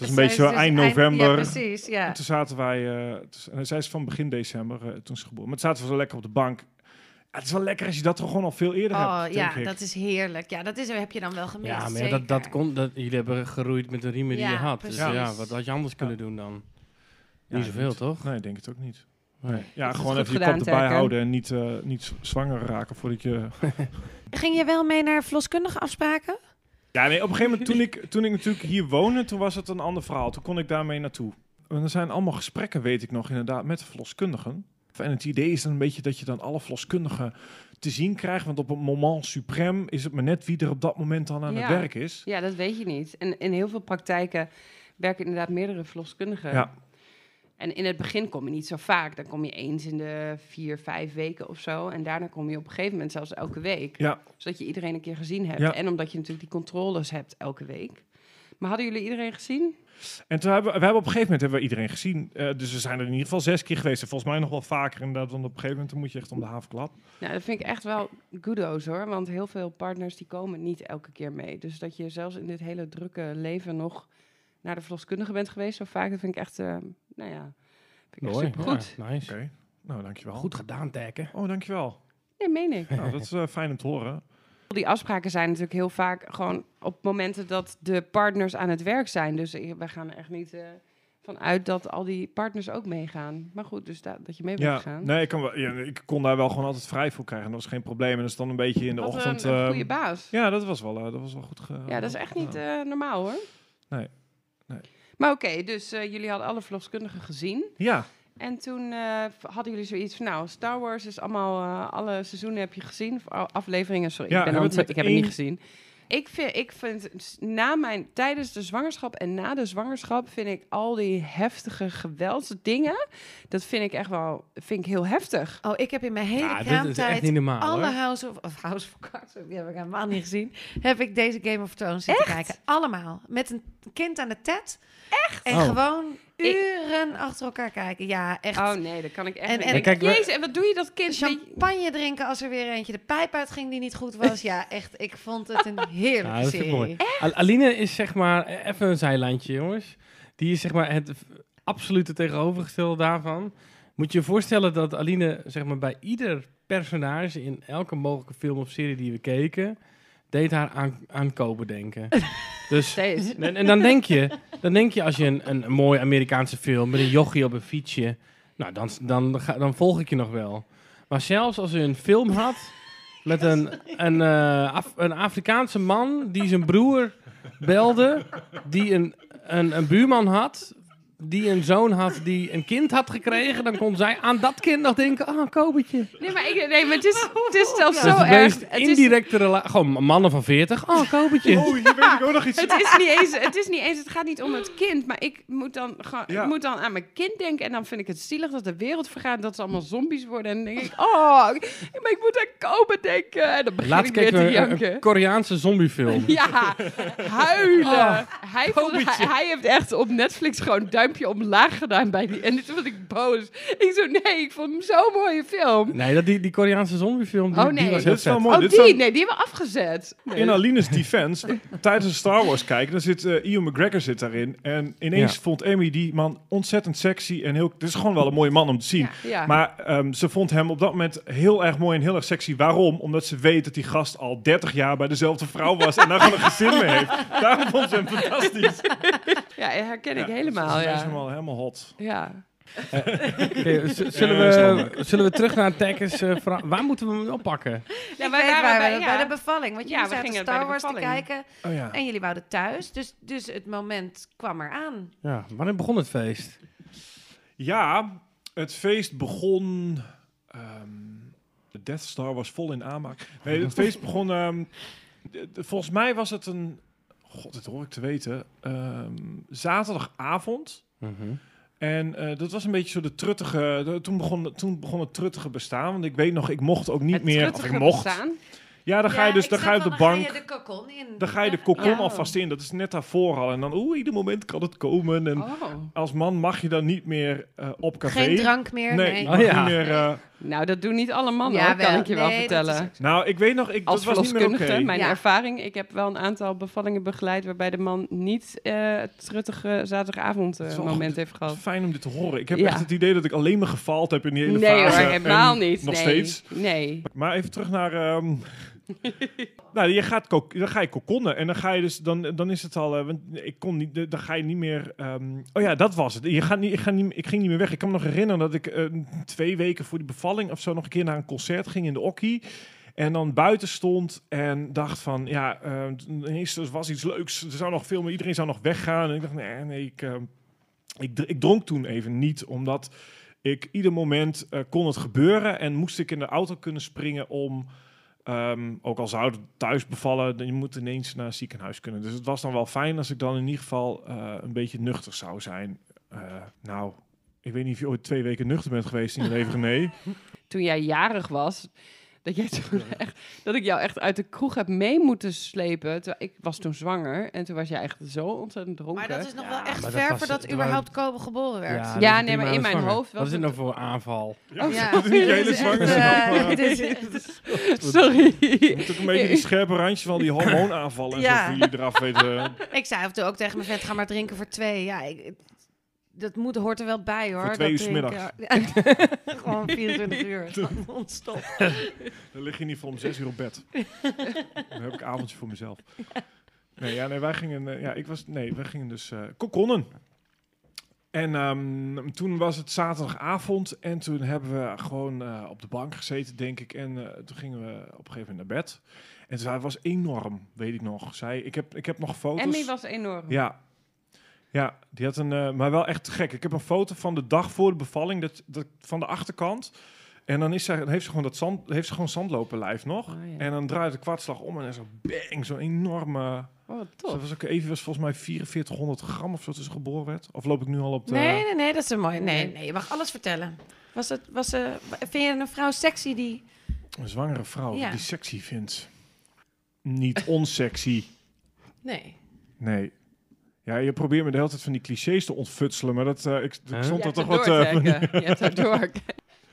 Het was een beetje zo eind november. Ja, precies. Ja. En toen zaten wij... eh, toen- en zij is van begin december eh, toen ze geboren. Maar toen zaten we zo lekker op de bank. Ja, het is wel lekker als je dat toch gewoon al veel eerder Oh hebt, ja, ik. dat is heerlijk. Ja, dat is, heb je dan wel gemist. Ja, maar ja, dat, dat kon, dat, jullie hebben geroeid met de riemen die je had. Dus ja, wat had je anders kunnen doen dan? Ja, Niet zoveel, niet. toch? Nee, ik denk het ook niet. Nee. Ja, gewoon even je kop erbij houden en niet, eh, niet zwanger raken voordat je... [laughs] [laughs] Ging je wel mee naar verloskundige afspraken? Ja, nee, op een gegeven moment toen ik, toen ik natuurlijk hier woonde, toen was het een ander verhaal. Toen kon ik daarmee naartoe. En er zijn allemaal gesprekken, weet ik nog, inderdaad, met de verloskundigen. En het idee is dan een beetje dat je dan alle verloskundigen te zien krijgt. Want op het moment suprem is het maar net wie er op dat moment dan aan Ja. het werk is. Ja, dat weet je niet. En in heel veel praktijken werken inderdaad meerdere verloskundigen. Ja. En in het begin kom je niet zo vaak. Dan kom je eens in de vier, vijf weken of zo. En daarna kom je op een gegeven moment zelfs elke week. Ja. Zodat je iedereen een keer gezien hebt. Ja. En omdat je natuurlijk die controles hebt elke week. Maar hadden jullie iedereen gezien? En toen hebben we, we hebben op een gegeven moment hebben we iedereen gezien. Eh, dus we zijn er in ieder geval zes keer geweest. En volgens mij nog wel vaker inderdaad. Want op een gegeven moment moet je echt om de havenklap. Nou, dat vind ik echt wel kudo's hoor. Want heel veel partners die komen niet elke keer mee. Dus dat je zelfs in dit hele drukke leven nog naar de verloskundige bent geweest zo vaak. Dat vind ik echt, eh, nou ja, vind ik echt Mooi. supergoed. Ja, nice. Oké, nou dankjewel. Goed gedaan, Tekken. Oh, dankjewel. Nee, meen ik. nou, dat is eh, fijn om te horen. Die afspraken zijn natuurlijk heel vaak gewoon op momenten dat de partners aan het werk zijn. Dus we gaan echt niet. eh, vanuit dat al die partners ook meegaan. Maar goed, dus da- dat je mee bent Ja, gegaan. nee, ik, kan wel, ja, ik kon daar wel gewoon altijd vrij voor krijgen. Dat was geen probleem. En dat is dan een beetje in de Wat ochtend... een, een ehm, goede baas. ja, dat was wel, eh, dat was wel goed. ge- Ja, dat is echt niet eh, normaal hoor. Nee. Maar oké, dus eh, jullie hadden alle verloskundigen gezien. Ja, En toen eh, hadden jullie zoiets van, nou, Star Wars is allemaal, eh, alle seizoenen heb je gezien. Afleveringen, sorry, Ja, ik, ben het- ik heb het niet gezien. Ik vind, ik vind na mijn, tijdens de zwangerschap en na de zwangerschap vind ik al die heftige geweldsdingen, dat vind ik echt wel, vind ik heel heftig. Oh, ik heb in mijn hele Ja, dit is echt kraamtijd niet normaal, alle hoor. House of, of House of Cards, die heb ik helemaal niet gezien, heb ik deze Game of Thrones zitten kijken. Allemaal. Met een kind aan de tet. Echt? En Oh. gewoon Ik- uren achter elkaar kijken. Ja, echt. Oh nee, dat kan ik echt En- niet. en- Ik Kijk, Jezus, en wat doe je dat kind? Champagne drinken als er weer eentje de pijp uitging die niet goed was. Ja, echt. Ik vond het een heerlijke Ja, serie. Aline is zeg maar, even een zijlijntje jongens. Die is zeg maar het absolute tegenovergestelde daarvan. Moet je je voorstellen dat Aline zeg maar bij ieder personage in elke mogelijke film of serie die we keken, deed haar aan, aan kopen denken. [laughs] dus en, en dan denk je, dan denk je als je een, een, een mooie Amerikaanse film met een jochie op een fietsje, nou dan, dan, dan volg ik je nog wel. Maar zelfs als je een film had met een, een, eh, Af- een Afrikaanse man die zijn broer belde, die een, een, een buurman had, die een zoon had die een kind had gekregen, dan kon zij aan dat kind nog denken, ah, een kopertje. Nee, maar, ik, nee, maar het is, het is zelfs zo is de erg. meest Het is, indirecte relatie. Gewoon mannen van 40, oh, een kopertje. Oh, hier weet ik ook nog iets. [laughs] het is niet eens, het is niet eens, het gaat niet om het kind, maar ik moet dan gewoon, Ja. ik moet dan aan mijn kind denken en dan vind ik het zielig dat de wereld vergaat, dat ze allemaal zombies worden en dan denk ik, [laughs] oh, ik- maar ik moet aan kopen denken en dan begin Laatst ik weer te janken. een Koreaanse zombiefilm. Ja, huilen. Oh, hij, hij, hij heeft echt op Netflix gewoon een duimpje omlaag gedaan bij die. En toen was ik boos. Ik zo, nee, ik vond hem zo'n mooie film. Nee, dat, die, die Koreaanse zombiefilm, die, Oh, nee. die was Dit heel is wel vet. mooi. Oh, dit die? zijn- Nee, die hebben we afgezet. Nee. In Aline's [laughs] defense, tijdens de Star Wars kijken, dan zit eh Ian McGregor zit daarin. En ineens Ja. vond Emmy die man ontzettend sexy en heel... Het is gewoon wel een mooie man om te zien. Ja. Maar ehm, ze vond hem op dat moment heel erg mooi en heel erg sexy. Waarom? Omdat ze weet dat die gast al 30 jaar bij dezelfde vrouw was en daar gewoon een gezin mee heeft. Daarom vond ze hem fantastisch. [laughs] ja, herken ik Ja, helemaal, Ze is ja. helemaal, helemaal hot. Ja. [laughs] Oké, z- zullen, Ja, we, zullen we terug naar Tekkers? eh, verha- waar moeten we hem oppakken? Ja, wij weet waren waar bij, ja. bij de bevalling. Want Ja, jullie we zaten gingen bij Star de Wars te bevalling. kijken Oh ja. en jullie wouden thuis. Dus, dus het moment kwam eraan. Ja, wanneer begon het feest? Ja, het feest begon. ehm, de Death Star was vol in aanmaak. Nee, het feest begon. ehm, volgens mij was het een. God, dit hoor ik te weten. ehm, zaterdagavond. En eh, dat was een beetje zo de truttige. de- toen, begon, toen begon het truttige bestaan. Want ik weet nog, ik mocht ook niet Het meer. Of ik mocht. bestaan. Ja, dan ga je dus dan ga je op de bank. de kokon in. Dan ga je de kokon Ja. alvast in. Dat is net daarvoor al. En dan, oeh, ieder moment kan het komen. En Oh. als man mag je dan niet meer eh, op café. Geen drank meer. Nee, Nee. je Oh, ja. niet meer. eh, Nou, dat doen niet alle mannen, Ja, hoor, kan ik je wel Nee, vertellen. is nou, ik weet nog, ik, Als dat was niet meer mijn Ja. ervaring. Ik heb wel een aantal bevallingen begeleid waarbij de man niet eh, het truttige zaterdagavond eh, moment heeft gehad. fijn om dit te horen. Ik heb Ja. echt het idee dat ik alleen maar gefaald heb in die hele Nee hoor, fase. helemaal En niet. Nog nee. steeds. Nee. Maar even terug naar... ehm, [laughs] nou, je gaat dan ga je kokonnen en dan ga je dus, dan, dan is het al, eh, ik kon niet, dan ga je niet meer, ehm, oh ja, dat was het. Je gaat niet, ik, ga niet, ik ging niet meer weg. Ik kan me nog herinneren dat ik eh, twee weken voor die bevalling of zo nog een keer naar een concert ging in de Okkie. En dan buiten stond en dacht van, ja, er was iets leuks. Er zou nog veel meer, iedereen zou nog weggaan. En ik dacht, nee, nee, ik, eh, ik, ik dronk toen even niet, omdat ik ieder moment kon het gebeuren en moest ik in de auto kunnen springen om, ehm, ook al zou het thuis bevallen, je moet ineens naar het ziekenhuis kunnen. Dus het was dan wel fijn als ik dan in ieder geval eh, een beetje nuchter zou zijn. Eh, nou, ik weet niet of je ooit twee weken nuchter bent geweest in je leven. [laughs] Toen jij jarig was, dat, jij toen echt, dat ik jou echt uit de kroeg heb mee moeten slepen. Terwijl ik was toen zwanger en toen was jij echt zo ontzettend dronken. Maar dat is nog Ja, wel echt dat ver was- voordat dat überhaupt Kobe geboren werd. dat Ja, nee, maar in mijn zwanger. hoofd was Wat is dit het- nou voor aanval? Ja, Ja. [laughs] [laughs] dat is niet hele Het is echt, zwangerschap. Sorry. je moet ook een beetje die [laughs] scherpe randjes van die hormoonaanvallen en zo die je eraf weet. eh, Ik zei af en toe ook tegen mijn vent, ga maar drinken voor twee. Ja, ik, dat moet, hoort er wel bij hoor. Voor twee [laughs] [laughs] dat uur 's drinken. Ja. Gewoon 24 uur. Non-stop. [laughs] Dan lig je in ieder geval om zes uur op bed. Dan heb ik een avondje voor mezelf. Nee, ja, nee, wij gingen, eh, ja, ik was, nee, wij gingen dus eh kokonnen. En ehm, toen was het zaterdagavond en toen hebben we gewoon eh, op de bank gezeten, denk ik. En eh, toen gingen we op een gegeven moment naar bed. En zij was enorm, weet ik nog. Zij, ik, heb, ik heb nog foto's. Emmy was enorm. Ja. Ja, die had een, eh, maar wel echt gek. Ik heb een foto van de dag voor de bevalling, dat, dat, van de achterkant. En dan, is zij, dan heeft ze gewoon dat zand, heeft ze gewoon zandlopenlijf nog. Oh, ja. En dan draait de kwartslag om en zo bang, zo'n enorme. Oh, Ze was ook even was volgens mij 4400 gram of zo toen ze geboren werd. Of loop ik nu al op de. Nee, nee, nee, dat is een mooie. Nee, nee, je mag alles vertellen. Was het, was, eh, vind je een vrouw sexy die... Een zwangere vrouw Ja. die sexy vindt. Niet onsexy. Nee. Nee. Ja, je probeert me de hele tijd van die clichés te ontfutselen, maar dat, eh, ik, ik Huh? stond Je er hebt toch wat... Tekke. Je hebt er door.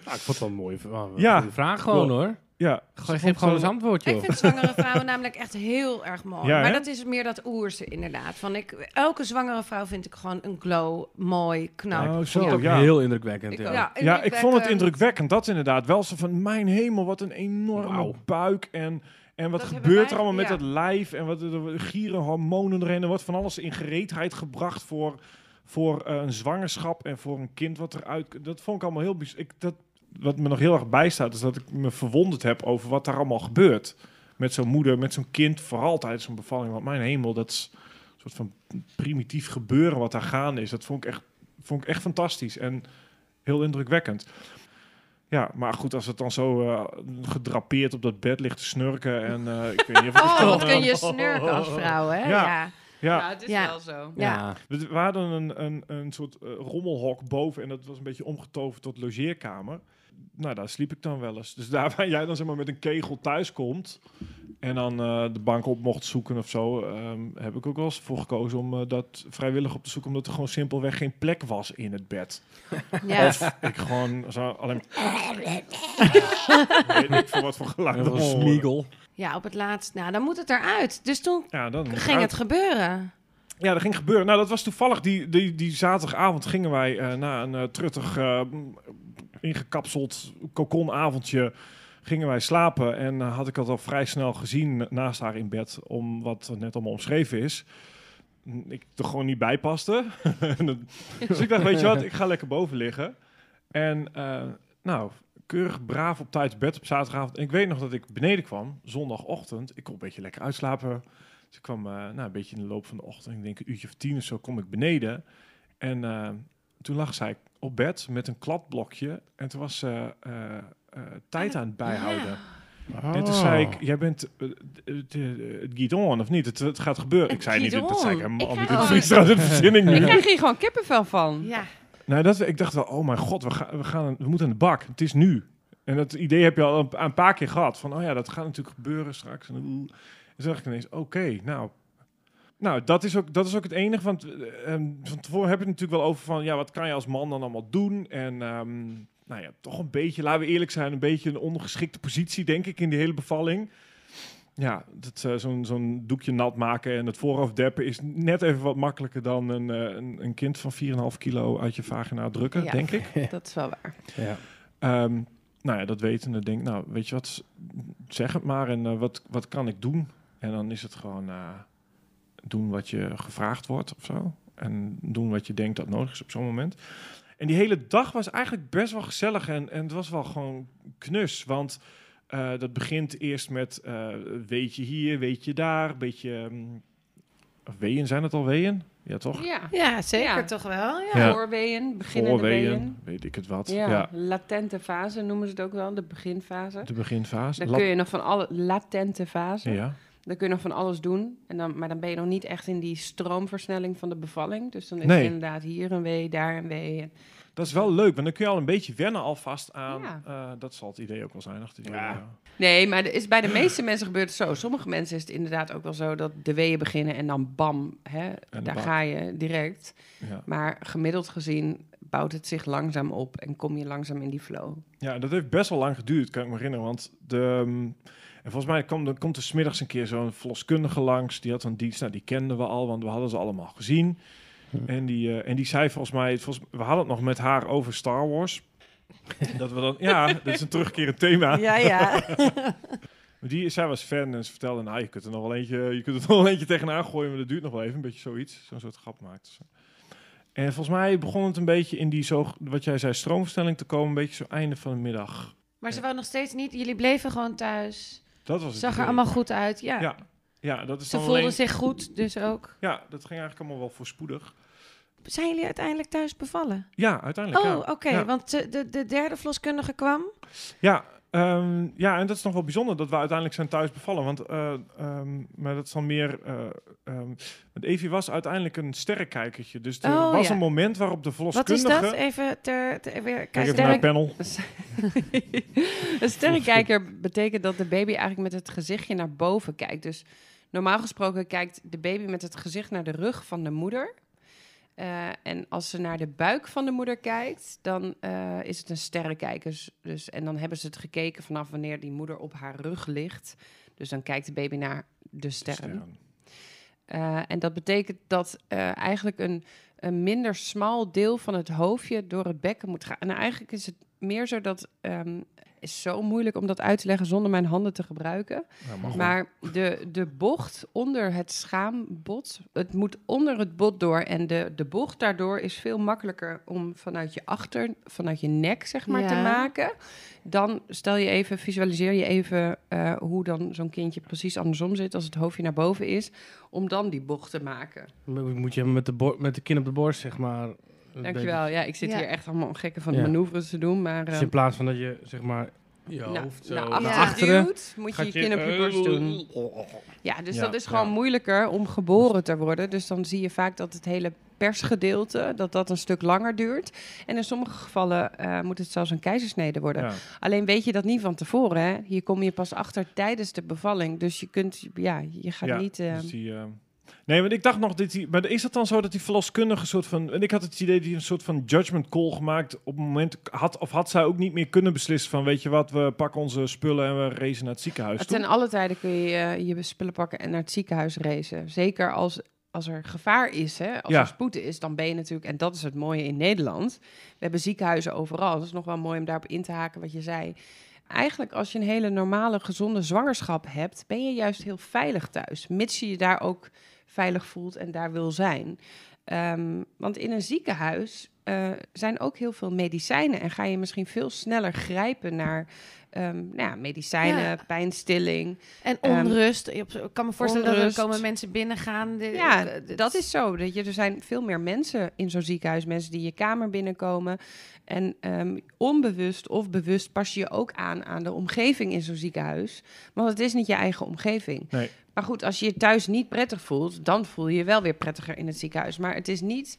Nou, ik vond het wel een mooie, Ja. vraag gewoon hoor. Ja, Ge- Geef gewoon eens antwoord Ik joh. vind zwangere vrouwen namelijk echt heel erg mooi. Ja, maar dat is meer dat oerse inderdaad. Van ik, elke zwangere vrouw vind ik gewoon een glow, mooi, knap. Oh, Ik zo, het ja. heel indrukwekkend. Ik- ja. ja, Ja, ik vond het indrukwekkend. Dat inderdaad. Wel zo van, mijn hemel, wat een enorme buik. En, en wat Dat gebeurt wij- er allemaal met ja. dat lijf? En wat er gieren, hormonen erin. Er wordt van alles in gereedheid gebracht voor, voor eh, een zwangerschap en voor een kind wat eruit... Dat vond ik allemaal heel bijzonder. Ik, dat, wat me nog heel erg bijstaat, is dat ik me verwonderd heb over wat daar allemaal gebeurt. Met zo'n moeder, met zo'n kind, vooral tijdens zo'n bevalling. Want mijn hemel, dat is een soort van primitief gebeuren wat daar gaande is. Dat vond ik echt, vond ik echt fantastisch en heel indrukwekkend. Ja, maar goed, als het dan zo eh, gedrapeerd op dat bed ligt te snurken en eh, ik weet niet of [laughs] het Oh, kan, wat eh, kun je snurken als vrouw, hè? Ja. Ja. Ja, het is Ja. wel zo. Ja. we, we hadden een, een, een soort eh, rommelhok boven en dat was een beetje omgetoverd tot logeerkamer. Nou, daar sliep ik dan wel eens. Dus daar [laughs] waar jij dan zeg maar met een kegel thuis komt en dan eh, de bank op mocht zoeken of zo, ehm, heb ik ook wel eens voor gekozen om eh, dat vrijwillig op te zoeken, omdat er gewoon simpelweg geen plek was in het bed. [laughs] Ja. Of ik gewoon zo alleen... [laughs] weet ik voor wat voor geluid. Dat was. Smeagol. ja, op het laatst. Nou, dan moet het eruit. Dus toen Ja, dan ging uit. het gebeuren. Ja, dat ging gebeuren. Nou, dat was toevallig die, die, die zaterdagavond gingen wij eh, na een eh, truttig eh, ingekapseld kokonavondje gingen wij slapen. En had ik dat al vrij snel gezien naast haar in bed, om wat net allemaal omschreven is. Ik er gewoon niet bij paste. [laughs] Dus ik dacht, weet je wat, ik ga lekker boven liggen. En eh, nou, keurig braaf op tijd bed op zaterdagavond. Ik weet nog dat ik beneden kwam, zondagochtend. Ik kon een beetje lekker uitslapen. Dus ik kwam eh, nou, een beetje in de loop van de ochtend, ik denk een uurtje of tien of zo, kom ik beneden. En eh, toen lag zij op bed met een kladblokje. En toen was ze eh, eh, tijd aan het bijhouden. En toen zei ik, jij bent eh, het uh, guidon of niet? Het, het gaat gebeuren. Het ik zei niet, dat zei ik helemaal Ik niet. Friesland een verzinning Ik krijg hier gewoon kippenvel van. Ja. Nou, dat, ik dacht wel, oh mijn god, we, gaan, we, gaan, we moeten aan de bak. Het is nu. En dat idee heb je al een, een paar keer gehad. Van, oh ja, dat gaat natuurlijk gebeuren straks. En, en toen dacht ik ineens, oké, nou... Nou, dat is, ook, dat is ook het enige. Want eh, ehm, van tevoren heb je het natuurlijk wel over van... Ja, wat kan je als man dan allemaal doen? En ehm, nou ja, toch een beetje, laten we eerlijk zijn... een beetje een ondergeschikte positie, denk ik, in die hele bevalling. Ja, dat, eh, zo'n zo'n doekje nat maken en het voorhoofd deppen... is net even wat makkelijker dan een, eh, een, een kind van 4,5 kilo uit je vagina drukken, Ja. denk ik. [laughs] Dat is wel waar. Ja. Ehm, nou ja, dat wetende denk ik, nou, weet je wat, zeg het maar en wat, wat kan ik doen? En dan is het gewoon eh, doen wat je gevraagd wordt of zo. En doen wat je denkt dat nodig is op zo'n moment. En die hele dag was eigenlijk best wel gezellig en, en het was wel gewoon knus. Want eh, dat begint eerst met eh weet je hier, weet je daar, een beetje... weeën, zijn het al weeën? Ja, toch? Ja. ja, zeker Ja. toch wel. Ja. Ja. Voorweeën, beginnende Voorweeën, weeën. weet ik het wat. Ja. Ja, latente fase noemen ze het ook wel, de beginfase. de beginfase. Dan kun je nog van alle latente fase. Ja. Dan kun je nog van alles doen. En dan, maar dan ben je nog niet echt in die stroomversnelling van de bevalling. Dus dan is Nee. er inderdaad hier een wee, daar een wee. En- Dat is wel leuk, want dan kun je al een beetje wennen alvast aan. Ja. eh, dat zal het idee ook wel zijn. achter die, Ja. Nee, maar er is bij de meeste mensen gebeurt het zo. Sommige mensen is het inderdaad ook wel zo dat de weeën beginnen en dan bam, hè, daar bak. ga je direct. ja. Maar gemiddeld gezien bouwt het zich langzaam op en kom je langzaam in die flow. ja, dat heeft best wel lang geduurd, kan ik me herinneren. Want de, ehm, en volgens mij kwam, er komt er smiddags een keer zo'n verloskundige langs. Die had een dienst, nou, die kenden we al, want we hadden ze allemaal gezien. En, die, eh, en die zei volgens mij, volgens, we hadden het nog met haar over Star Wars. [laughs] dat we dan, ja, dat is een terugkerend thema. Ja, ja. [laughs] Die, zij was fan en ze vertelde, nou, je kunt er nog wel eentje, je kunt er nog wel eentje tegenaan gooien, maar dat duurt nog wel even, een beetje zoiets, zo'n soort grap maakte ze. En volgens mij begon het een beetje in die, zo, wat jij zei, stroomversnelling te komen. Een beetje zo einde van de middag. Maar ze wou nog steeds niet. Jullie bleven gewoon thuis. Dat was het Zag er allemaal goed uit. Ja. Ja, ja, dat is Ze dan voelden alleen... zich goed, dus ook. Ja, dat ging eigenlijk allemaal wel voorspoedig. Zijn jullie uiteindelijk thuis bevallen? Ja, uiteindelijk Oh, ja. oké. Ja. Want de, de, de derde verloskundige kwam. Ja, ehm, ja, en dat is nog wel bijzonder dat we uiteindelijk zijn thuis bevallen. Want, eh, ehm, maar dat is dan meer... want Evie was uiteindelijk een sterrenkijkertje. Dus er Oh, was ja. een moment waarop de Wat verloskundige... is dat? Even ter, ter- weer Kijk kijken. even naar het panel. [laughs] een sterrenkijker betekent dat de baby eigenlijk met het gezichtje naar boven kijkt. Dus normaal gesproken kijkt de baby met het gezicht naar de rug van de moeder. Eh, en als ze naar de buik van de moeder kijkt, dan eh, is het een sterrenkijker. Dus, dus, en dan hebben ze het gekeken vanaf wanneer die moeder op haar rug ligt. Dus dan kijkt de baby naar de sterren. Sterren. Eh, en dat betekent dat eigenlijk een, een minder smal deel van het hoofdje door het bekken moet gaan. En eigenlijk is het meer zo dat. ehm is zo moeilijk om dat uit te leggen zonder mijn handen te gebruiken. Ja. Maar de, de bocht onder het schaambod, het moet onder het bot door. En de, de bocht daardoor is veel makkelijker om vanuit je achter, vanuit je nek zeg maar te maken. Dan stel je even, visualiseer je even eh, hoe dan zo'n kindje precies andersom zit als het hoofdje naar boven is. Om dan die bocht te maken. Moet je met de, bor- met de kin op de borst, zeg maar. Dankjewel. Ja, ik zit Ja. hier echt allemaal gekke van de Ja. manoeuvres te doen. Maar Dus eh, in plaats van dat je, zeg maar, je nou, hoofd zo naar naar achter achteren. duwt, moet je gaat je kin op je borst doen. [laughs] Ja, dus Ja, dat is gewoon ja. moeilijker om geboren te worden. Dus dan zie je vaak dat het hele persgedeelte, dat dat een stuk langer duurt. En in sommige gevallen eh, moet het zelfs een keizersnede worden. Ja. Alleen weet je dat niet van tevoren, hè? Hier kom je pas achter tijdens de bevalling. Dus je kunt, ja, je gaat Ja, niet... dus die, eh, Nee, want ik dacht nog, dat die, maar is het dan zo dat die verloskundige soort van... En ik had het idee dat hij een soort van judgment call gemaakt op het moment... Had, of had zij ook niet meer kunnen beslissen van... Weet je wat, we pakken onze spullen en we racen naar het ziekenhuis. Ten alle tijden kun je eh, je spullen pakken en naar het ziekenhuis racen. Zeker als, als er gevaar is, hè? als Ja. er spoed is, dan ben je natuurlijk... En dat is het mooie in Nederland. We hebben ziekenhuizen overal. Dat is nog wel mooi om daarop in te haken wat je zei. Eigenlijk als je een hele normale, gezonde zwangerschap hebt... ben je juist heel veilig thuis. Mits je je daar ook veilig voelt en daar wil zijn. Ehm, want in een ziekenhuis eh, zijn ook heel veel medicijnen... en ga je misschien veel sneller grijpen naar... ehm, nou ja, medicijnen, Ja. pijnstilling. En Ehm, onrust. Ik kan me voorstellen dat er komen mensen binnengaan. De- Ja, de- de- dat is zo. Dat je, er zijn veel meer mensen in zo'n ziekenhuis. Mensen die je kamer binnenkomen. En ehm, onbewust of bewust pas je je ook aan aan de omgeving in zo'n ziekenhuis. Want het is niet je eigen omgeving. Nee. Maar goed, als je je thuis niet prettig voelt, dan voel je je wel weer prettiger in het ziekenhuis. Maar het is niet,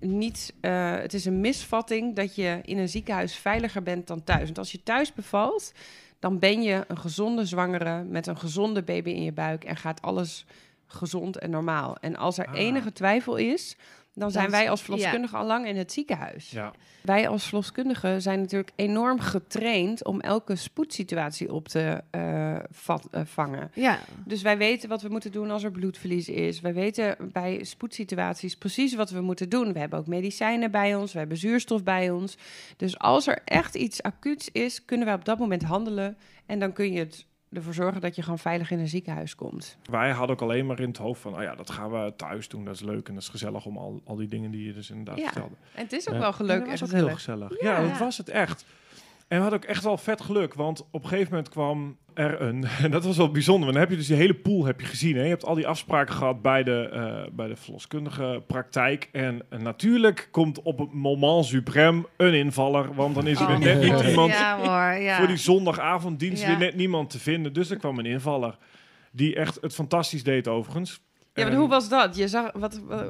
niet eh, het is een misvatting dat je in een ziekenhuis veiliger bent dan thuis. Want als je thuis bevalt, dan ben je een gezonde zwangere met een gezonde baby in je buik en gaat alles gezond en normaal. En als er Ah. enige twijfel is, dan zijn wij als ja. verloskundige al lang in het ziekenhuis. Ja. Wij als verloskundigen zijn natuurlijk enorm getraind om elke spoedsituatie op te eh, vat- eh, vangen. Ja, Dus wij weten wat we moeten doen als er bloedverlies is. Wij weten bij spoedsituaties precies wat we moeten doen. We hebben ook medicijnen bij ons, we hebben zuurstof bij ons. Dus als er echt iets acuuts is, kunnen wij op dat moment handelen. En dan kun je het ervoor zorgen dat je gewoon veilig in een ziekenhuis komt. Wij hadden ook alleen maar in het hoofd van... Oh ja, dat gaan we thuis doen, dat is leuk en dat is gezellig... om al, al die dingen die je dus inderdaad Ja. vertelde. En het is ook wel En leuk dat en was ook gezellig. heel gezellig. Ja, Ja. dat was het echt. En we hadden ook echt wel vet geluk, want op een gegeven moment kwam er een... [laughs] En dat was wel bijzonder, want dan heb je dus die hele pool heb je gezien. Hè? Je hebt al die afspraken gehad bij de, eh, bij de verloskundige praktijk. En natuurlijk komt op het moment suprem een invaller, want dan is er weer Oh. net niet [laughs] iemand... ja hoor. Ja. Voor die zondagavonddienst Ja. weer net niemand te vinden. Dus er kwam een invaller. Die echt het fantastisch deed overigens. Ja, maar hoe was dat? Je zag, wat, wat,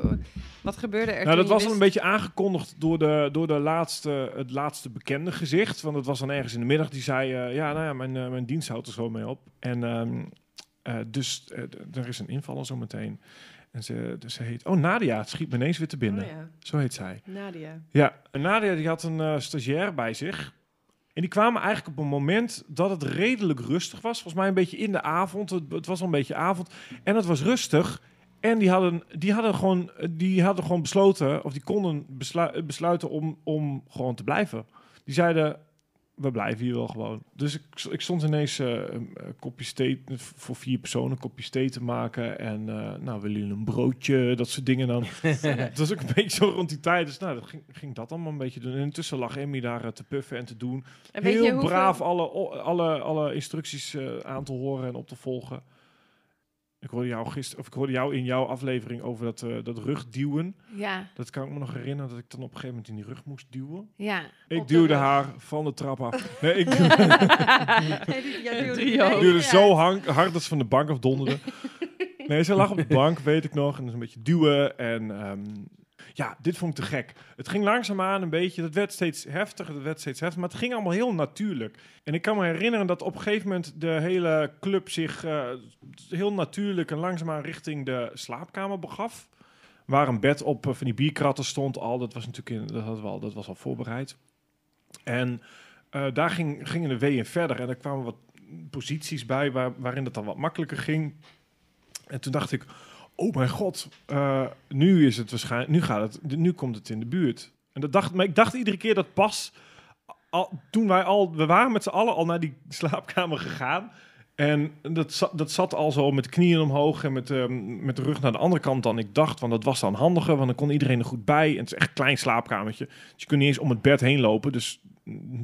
wat gebeurde er nou, toen dat je was al een beetje aangekondigd door, de, door de laatste, het laatste bekende gezicht. Want het was dan ergens in de middag. Die zei, eh, ja, nou ja, mijn, eh, mijn dienst houdt er zo mee op. En ehm, eh, dus er is een invaller zo meteen. En ze, dus ze heet, oh Nadia, het schiet me ineens weer te binnen. Oh ja, Zo heet zij. Nadia. Ja, en Nadia die had een eh, stagiair bij zich. En die kwamen eigenlijk op een moment dat het redelijk rustig was. Volgens mij een beetje in de avond. Het, het was al een beetje avond. En het was rustig. En die hadden, die hadden, gewoon, die hadden gewoon besloten, of die konden beslu- besluiten om, om gewoon te blijven. Die zeiden, we blijven hier wel gewoon. Dus ik, ik stond ineens eh, een eh, kopje thee voor vier personen, een kopje thee te maken. En eh, nou, willen jullie een broodje, dat soort dingen dan. [laughs] dat was ook een beetje zo rond die tijd. Dus nou, dat ging, ging dat allemaal een beetje doen. En intussen lag Emmy daar te puffen en te doen. En Heel braaf alle, alle, alle instructies aan te horen en op te volgen. Ik hoorde jou gisteren, of ik hoorde jou in jouw aflevering over dat, eh, dat rugduwen. Ja, Dat kan ik me nog herinneren dat ik dan op een gegeven moment in die rug moest duwen. ja. Ik duwde haar van de trap af. [laughs] Nee, ik [laughs] [laughs] duwde zo hang- hard dat ze van de bank af donderde. Nee, ze lag op de bank, weet ik nog. En dus een beetje duwen. En ehm, ja, dit vond ik te gek. Het ging langzaamaan een beetje. Het werd steeds heftiger, het werd steeds heftiger. Maar het ging allemaal heel natuurlijk. En ik kan me herinneren dat op een gegeven moment de hele club zich eh, heel natuurlijk en langzaamaan richting de slaapkamer begaf. Waar een bed op eh, van die bierkratten stond al. Dat was natuurlijk dat, hadden we al, dat was al voorbereid. En eh, daar ging, gingen de weeën verder. En er kwamen wat posities bij waar, waarin het dan wat makkelijker ging. En toen dacht ik, oh mijn god, eh, nu is het waarschijnlijk, nu gaat het, nu komt het in de buurt. En dat dacht, maar ik dacht iedere keer dat pas, toen wij al, we waren met z'n allen al naar die slaapkamer gegaan. En dat, dat zat al zo met knieën omhoog en met, ehm, met de rug naar de andere kant dan ik dacht. Want dat was dan handiger, want dan kon iedereen er goed bij. En het is echt een klein slaapkamertje. Dus je kunt niet eens om het bed heen lopen. Dus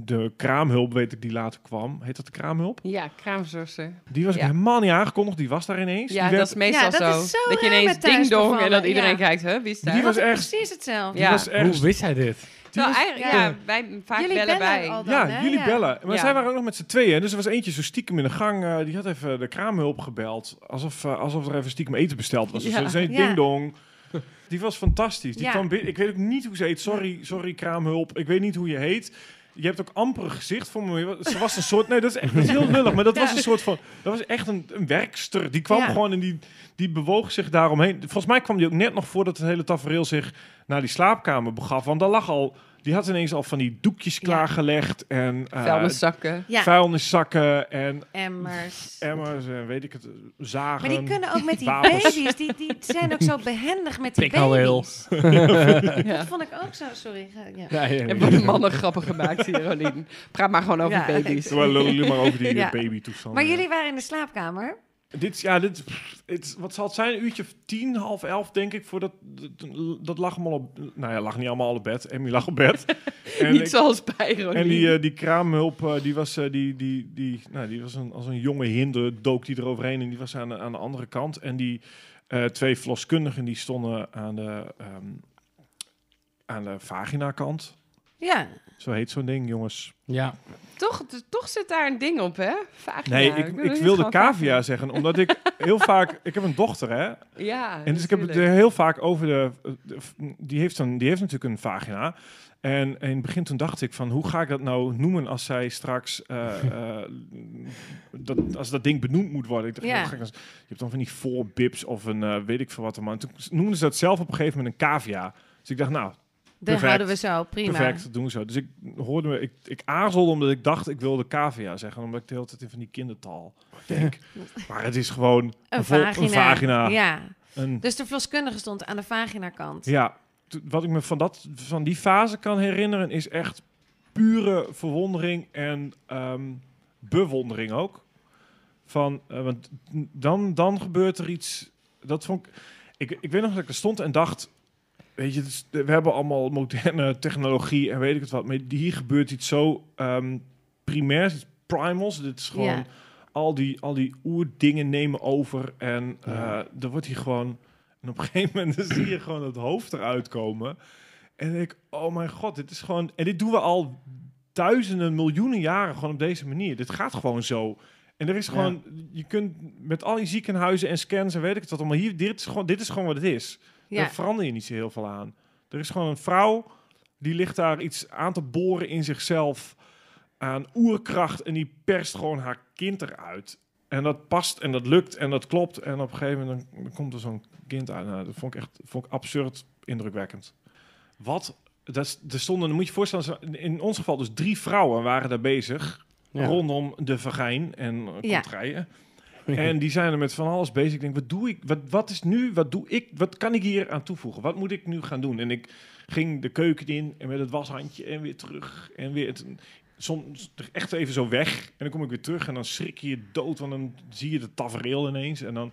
de kraamhulp, weet ik, die later kwam. Heet dat de kraamhulp? Ja, kraamzorser. Die was ik Ja. helemaal niet aangekondigd. Die was daar ineens. Ja, die dat is meestal Ja, dat zo. is zo Dat je ineens ding-dong en dat iedereen ja. kijkt, huh, wie is daar? Die was echt- precies hetzelfde. die Ja. was echt... Hoe wist hij dit? die Nou, was- eigenlijk, ja. ja, wij vaak Jullie bellen bellen bij. dan, ja, hè? jullie Ja. bellen. Maar Ja. zij waren ook nog met z'n tweeën. Dus er was eentje zo stiekem in de gang. eh, die had even de kraamhulp gebeld. Alsof, eh, alsof er even stiekem eten besteld was. Dus ze ding-dong. Die was fantastisch. Die Ja. kwam binnen. Ik weet ook niet hoe ze heet. Sorry, sorry kraamhulp. Ik weet niet hoe je heet. Je hebt ook amper een gezicht voor me. Ze was een soort... Nee, dat is echt dat is heel lullig. Maar dat was een soort van... Dat was echt een, een werkster. Die kwam Ja. gewoon en die, die bewoog zich daaromheen. Volgens mij kwam die ook net nog voordat het hele tafereel zich naar die slaapkamer begaf. Want daar lag al... Die had ineens al van die doekjes Ja. klaargelegd. En eh, Vuilniszakken. Ja, vuilniszakken en emmers. emmers en weet ik het, zagen. Maar die kunnen ook met die wapens. baby's, die, die zijn ook zo behendig met die baby's. [laughs] Ja. Dat vond ik ook zo, sorry. Ja. Ja, ja, En worden mannen grappen gemaakt hier, Rolien. Praat maar gewoon over Ja, baby's. Lullen jullie maar over die Ja. baby toestand. Maar jullie waren in de slaapkamer. Dit, ja, dit, pff, het, wat zal het zijn? Een uurtje of tien, half elf, denk ik. Voordat, dat, dat lag allemaal op... Nou ja, lag niet allemaal al op bed. Emmy lag op bed. [laughs] en Niet ik- zoals bij. En die, eh, die kraamhulp, eh, die was, eh, die, die, die, nou, die was een, als een jonge hinder, dook die eroverheen en die was aan de, aan de andere kant. En die eh, twee verloskundigen, die stonden aan de, ehm aan de vagina-kant. Ja, Zo heet zo'n ding, jongens. Ja. Toch, toch zit daar een ding op, hè? Vagina. Nee, ik, wil ik niet wilde cavia zeggen, omdat ik heel [laughs] vaak... Ik heb een dochter, hè. Ja, En dus ik heb het heel vaak over de... de- die, heeft dan, die heeft natuurlijk een vagina. En in het begin toen dacht ik van... Hoe ga ik dat nou noemen als zij straks... eh, [laughs] eh, dat, als dat ding benoemd moet worden. Ik dacht, Ja. hoe ga ik dat- je hebt dan van die voorbips of een eh, weet ik veel wat. Maar toen noemden ze dat zelf op een gegeven moment een cavia. Dus ik dacht, nou, dat Perfect. houden we zo. Prima. perfect, dat doen we zo. Dus ik hoorde me... Ik, ik aarzelde omdat ik dacht, ik wilde cavia zeggen. Omdat ik de hele tijd in van die kindertaal denk. [laughs] maar het is gewoon Een vagina. Een vagina. Ja. Een, Dus de verloskundige stond aan de vagina-kant. Ja, t- wat ik me van, dat, van die fase kan herinneren is echt pure verwondering en ehm, bewondering ook. Van, eh, want dan, dan gebeurt er iets. Dat vond ik, ik. Ik weet nog dat ik er stond en dacht. Weet je, we hebben allemaal moderne technologie en weet ik het wat. Maar hier gebeurt iets zo ehm primairs, iets primals. Dit is gewoon al die, al die oerdingen nemen over. En eh er wordt hier gewoon. En op een gegeven moment dan zie je gewoon het hoofd eruit komen. En dan denk ik, oh mijn god, dit is gewoon. En dit doen we al duizenden, miljoenen jaren gewoon op deze manier. Dit gaat gewoon zo. En er is gewoon, je kunt met al die ziekenhuizen en scans en weet ik het wat allemaal hier. Dit is gewoon, dit is gewoon wat het is. Ja. Daar verander je niet zo heel veel aan. Er is gewoon een vrouw die ligt daar iets aan te boren in zichzelf aan oerkracht en die perst gewoon haar kind eruit. En dat past en dat lukt en dat klopt. En op een gegeven moment dan, dan komt er zo'n kind uit. Nou, dat vond ik echt vond ik absurd indrukwekkend. Wat? Dat, er stonden, dan moet je je voorstellen, in ons geval dus drie vrouwen waren daar bezig. Ja. Rondom de vagijn en uh, Ja. En die zijn er met van alles bezig. Ik denk, wat doe ik? Wat, wat is nu? Wat doe ik? Wat kan ik hier aan toevoegen? Wat moet ik nu gaan doen? En ik ging de keuken in en met het washandje en weer terug. En weer het, soms echt even zo weg. En dan kom ik weer terug en dan schrik je je dood. Want dan zie je de tafereel ineens. En dan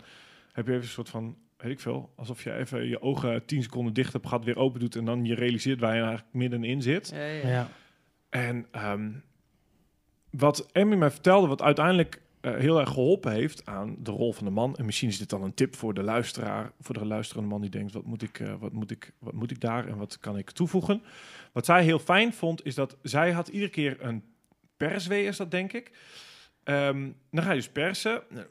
heb je even een soort van, weet ik veel, alsof je even je ogen tien seconden dicht hebt gehad, weer open doet. En dan je realiseert waar je eigenlijk middenin zit. Ja, ja. Ja. En ehm, wat Emmy mij vertelde, wat uiteindelijk eh, heel erg geholpen heeft aan de rol van de man. En misschien is dit dan een tip voor de luisteraar, voor de luisterende man die denkt: wat moet ik, eh, wat moet ik, wat moet ik daar en wat kan ik toevoegen? Wat zij heel fijn vond, is dat zij had iedere keer een perswee, is dat denk ik. Ehm, dan ga je dus persen. En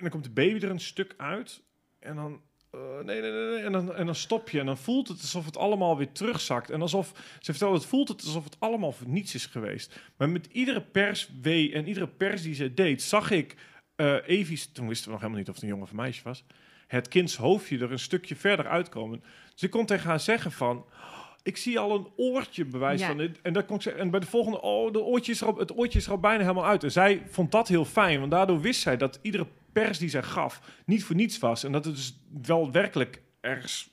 dan komt de baby er een stuk uit. En dan. Eh, nee, nee, nee. En dan, en dan stop je. En dan voelt het alsof het allemaal weer terugzakt. En alsof. Ze vertelde, het voelt het alsof het allemaal voor niets is geweest. Maar met iedere perswee en iedere pers die ze deed, zag ik. eh Evie's. Toen wisten we nog helemaal niet of het een jongen of een meisje was. Het kinds hoofdje er een stukje verder uitkomen. Dus ik kon tegen haar zeggen van. Ik zie al een oortje bewijs Ja. van dit. En, dat kon ik zeggen, en bij de volgende, oh, de oortje is er het oortje is er al bijna helemaal uit. En zij vond dat heel fijn, want daardoor wist zij dat iedere pers die zij gaf niet voor niets was. En dat het dus wel werkelijk ergens,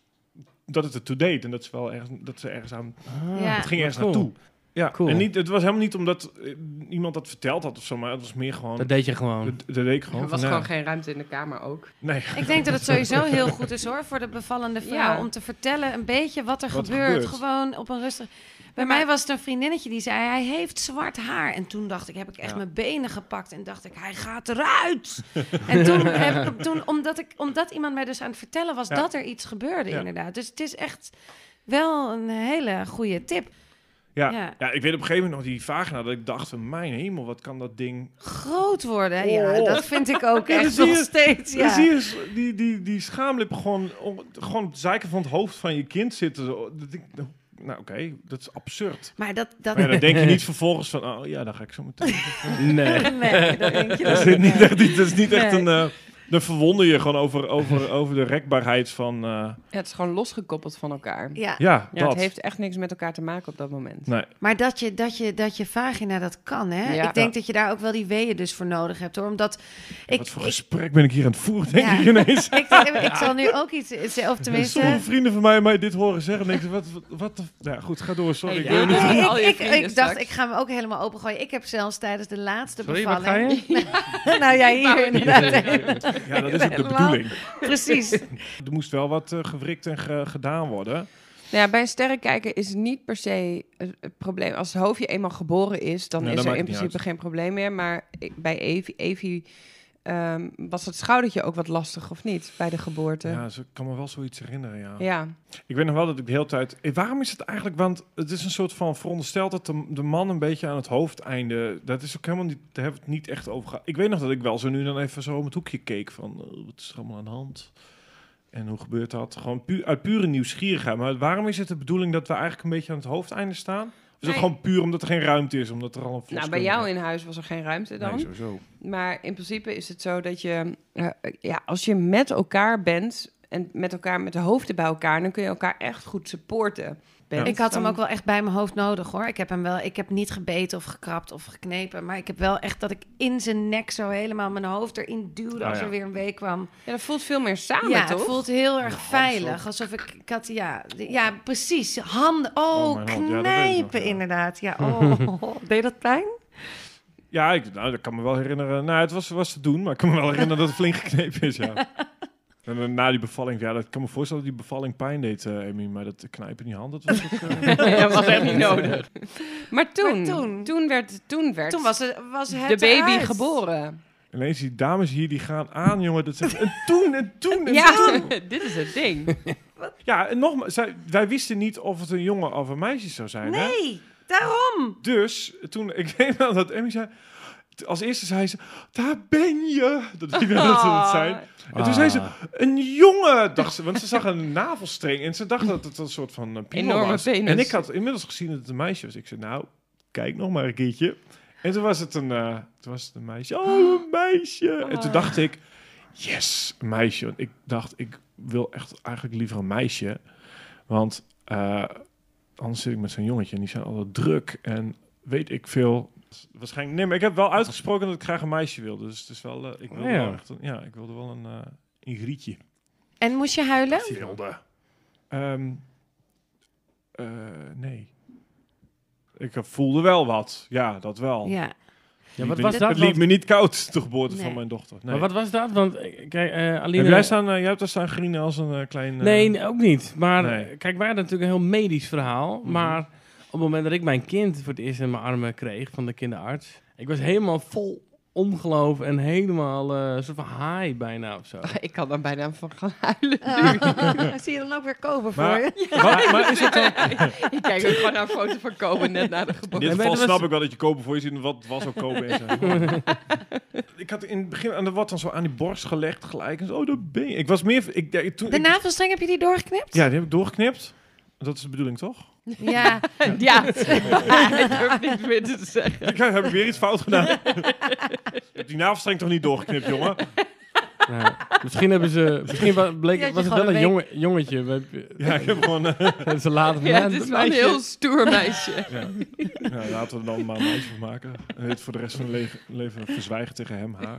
dat het ertoe deed. En dat ze wel ergens, dat ze ergens aan, Ja. het ging ergens cool. naartoe. Ja, Cool. en niet, het was helemaal niet omdat eh, iemand dat verteld had of zo, maar het was meer gewoon, Dat deed je gewoon. dat, dat deed ik gewoon. Er was van, gewoon ja, geen ruimte in de kamer ook. Nee, Ik denk dat het sowieso heel goed is hoor, voor de bevallende vrouw, Ja. om te vertellen een beetje wat er Wat er gebeurt. gebeurt. Gewoon op een rustig... Bij mij was het een vriendinnetje die zei, hij heeft zwart haar. En toen dacht ik, heb ik echt Ja. mijn benen gepakt en dacht ik, hij gaat eruit. [laughs] en toen, heb ik, toen omdat, ik, omdat iemand mij dus aan het vertellen was Ja. dat er iets gebeurde Ja. inderdaad. Dus het is echt wel een hele goede tip. Ja. Ja. Ja. ik weet op een gegeven moment nog die vagina dat ik dacht van mijn hemel, wat kan dat ding Groot worden, ja, Oh. dat vind ik ook [laughs] echt zie nog je- steeds. Ja. zie je s- die, die, die schaamlip gewoon, on- gewoon op de zijkant van het hoofd van je kind zitten. Zo. Dat ik, nou oké, dat is absurd. Maar dat... dat Maar ja, dan denk je [laughs] niet vervolgens van, oh ja, dan ga ik zo meteen. Nee. [laughs] nee, dat denk je dat is dus niet echt, dat is niet echt Nee. een... eh, dan verwonder je gewoon over, over, over de rekbaarheid van... eh, Ja, het is gewoon losgekoppeld van elkaar. Ja, ja, Ja, dat. het heeft echt niks met elkaar te maken op dat moment. Nee, Maar dat je, dat je, dat je vagina dat kan, hè? Ja. Ik denk dat je daar ook wel die weeën dus voor nodig hebt, hoor. Omdat ik... wat voor ik, gesprek ben ik hier aan het voeren, denk Ja. ik ineens. [laughs] ik, ik, ik zal nu ook iets... Of Sommige tenminste... vrienden van mij mij dit horen zeggen, denken ze, wat, wat, wat de... Ja, goed, ga door, sorry. Hey, ik ik, ik, ik dacht, ik ga hem ook helemaal opengooien. Ik heb zelfs tijdens de laatste Sorry, wat ga bevalling... je? [laughs] nou ja, hier inderdaad. Ja, dat is ook de bedoeling. Precies. [laughs] Er moest wel wat eh, gewrikt en ge- gedaan worden. Nou ja, bij een sterrenkijker is het niet per se het het probleem. Als het hoofdje eenmaal geboren is, dan Nee, is er in principe geen probleem meer. Maar ik- bij Evie, Evie ehm, was het schoudertje ook wat lastig, of niet? Bij de geboorte. Ja. Ja, ze kan me wel zoiets herinneren, ja. Ik weet nog wel dat ik de hele tijd... Eh, waarom is het eigenlijk... Want het is een soort van verondersteld dat de, de man een beetje aan het hoofdeinde... Dat is ook helemaal niet... Daar hebben we het niet echt over gehad. Ik weet nog dat ik wel zo nu dan even zo om het hoekje keek van... eh, wat is er allemaal aan de hand? En hoe gebeurt dat? Gewoon puur, uit pure nieuwsgierigheid. Maar waarom is het de bedoeling dat we eigenlijk een beetje aan het hoofdeinde staan? Is Nee. gewoon puur omdat er geen ruimte is? Omdat er al een Nou, bij jou in huis was er geen ruimte dan. Nee, sowieso. Maar in principe is het zo dat je, eh, ja, als je met elkaar bent en met elkaar met de hoofden bij elkaar, dan kun je elkaar echt goed supporten. Bent. Ik had hem ook wel echt bij mijn hoofd nodig hoor. Ik heb hem wel, ik heb niet gebeten of gekrapt of geknepen. Maar ik heb wel echt dat ik in zijn nek zo helemaal mijn hoofd erin duwde Ah, als ja. er weer een week kwam. Ja, dat voelt veel meer samen, ja, toch? het voelt heel erg veilig. Alsof ik, ik had, ja, ja, precies. Handen, oh, Oh, knijpen inderdaad. Ja, [laughs] oh. Deed dat pijn? Ja, ik, nou, dat kan me wel herinneren. Nou, het was, was te doen, maar ik kan me wel herinneren dat het flink geknepen is, ja. [laughs] En dan na die bevalling, ja, dat kan me voorstellen dat die bevalling pijn deed, eh Amy. Maar dat knijpen in die hand, dat was ook... eh, [laughs] dat was echt niet [laughs] nodig. Maar toen, Maar toen- toen, werd, toen werd Toen was, het, was het de baby eruit. geboren. ineens die dames hier, die gaan aan, jongen. Dat zegt, en toen, en toen, en Ja, toen. [laughs] dit is het ding. Ja, en nogmaals, zij, wij wisten niet of het een jongen of een meisje zou zijn, hè? Nee, daarom. Dus, toen, ik weet wel dat Emmy zei... Als eerste zei ze, daar ben je. Dat ik weet dat ze dat zijn. En toen zei ze, Ah. Een jongen, dacht ze, want ze zag een navelstreng en ze dacht dat het een soort van Enorme was. penis. En ik had inmiddels gezien dat het een meisje was. Ik zei, nou, kijk nog maar een keertje. En toen was het een, eh, toen was het een meisje. Oh, een meisje. En toen dacht ik, yes, een meisje. Want ik dacht, ik wil echt eigenlijk liever een meisje. Want eh, anders zit ik met zo'n jongetje en die zijn altijd druk en weet ik veel. Waarschijnlijk, nee, maar ik heb wel uitgesproken dat ik graag een meisje wilde. Dus het is wel, eh, ik wilde Ja. wel echt een, ja, ik wilde wel een, eh een grietje. En moest je huilen? Wilde. Ehm, eh, nee. ik voelde wel wat. Ja, dat wel. Ja. Ja, wat was dat? Het liep me niet koud, [laughs] de geboorte Nee. van mijn dochter. Nee. Maar wat was dat? Want eh, kijk, eh Aline... Heb jij, staan, eh, jij hebt daar staan grienen als een eh, klein... eh, Nee, ook niet. Maar Nee. eh, kijk, wij hadden natuurlijk een heel medisch verhaal. Mhm. Maar het moment dat ik mijn kind voor het eerst in mijn armen kreeg van de kinderarts... Ik was helemaal vol ongeloof en helemaal eh, een soort van high bijna of zo. [laughs] Ik kan daar bijna van gaan huilen. [laughs] Zie je dan ook weer kopen voor je? [laughs] Maar, maar is het dan... ik kijk ook gewoon naar een foto van Koben net na de In geboorte. dit maar geval was- snap ik wel dat je kopen voor je ziet. Wat was ook kopen is. ik had in het begin aan de wat dan zo aan die borst gelegd gelijk. En zo, oh, dat ben je. Ik was meer... Ik, ik, toen, De ik- navelstreng, heb je die doorgeknipt? ja, die heb ik doorgeknipt. Dat is de bedoeling, toch? Ja. [laughs] Ja, [laughs] ik durf niks meer te zeggen. Ik heb ik weer iets fout gedaan. Je hebt die navelstreng toch niet doorgeknipt, jongen? Ja. Misschien hebben ze... Misschien bleek, was het wel een jonge, jongetje. We Ja, ik heb gewoon... eh, [laughs] hebben ze later Ja, ja, het is wel een heel stoer meisje. ja. Ja, laten we er dan maar een meisje van maken. En het voor de rest van het le- leven verzwijgen tegen hem, haar.